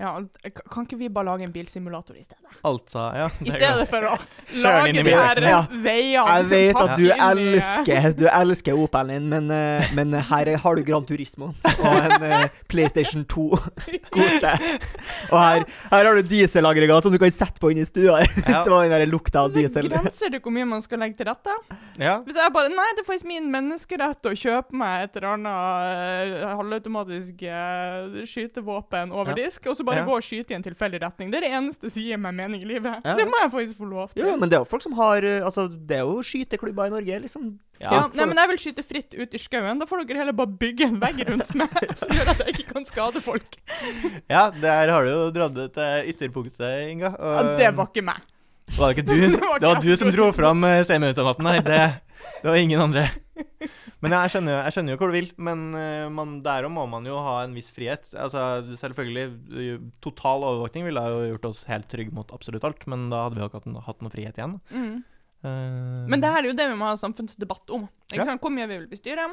Ja, Kan ikke vi bare lage en bilsimulator i stedet? Altså, ja. I stedet for å lage de her. Ja. veiene Jeg vet at du elsker Du elsker Opelen din, men, eh, men her har du Gran Turismo og en uh, PlayStation 2. (laughs) Kos deg. Og her, her har du dieselaggregat som du kan sette på inni stua hvis Ja. det var den der lukta av Det diesel. grenser til hvor mye man skal legge til rette. Ja. Hvis jeg bare Nei, det er faktisk min menneskerett å kjøpe meg et eller annet uh, halvautomatisk uh, skytevåpen over Ja. disk, og så bare Ja. gå og skyte i en tilfeldig retning. Det er det eneste som gir meg mening i livet. Ja. Det må jeg faktisk få lov til. Jo, jo, men det er jo folk som har eh, Altså, det er jo skyteklubber i Norge, liksom. Ja, nei, men jeg vil skyte fritt ut i skauen. Da får dere heller bare bygge en vegg rundt meg (laughs) som gjør at jeg ikke kan skade folk. ja, der har du jo dratt det til ytterpunktet, Inga. Og, Ja, det var ikke meg. Var det ikke (laughs) du? Det var Det var du som dro fram eh, semiautomaten her. Det, det var ingen andre. (laughs) Men jeg skjønner, jeg skjønner jo hvor du vil. Men eh, man, der må man jo ha en viss frihet. Altså, selvfølgelig, eh, Total overvåkning ville jo gjort oss helt trygge mot absolutt alt, men da hadde vi jo ikke hatt, hatt noe frihet igjen. Mm. Uh, Men det her er jo det vi må ha samfunnsdebatt om. Ja. Hvor mye vi vil bestyre.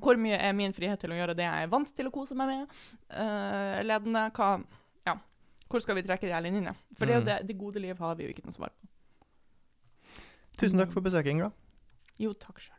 Hvor mye er min frihet til å gjøre det jeg er vant til å kose meg med? Uh, ledende hva Ja. Hvor skal vi trekke de her linjene? For det Mm. det, det gode liv har vi jo ikke noe svar på. Tusen takk for besøket, Inga. Jo, takk sjøl.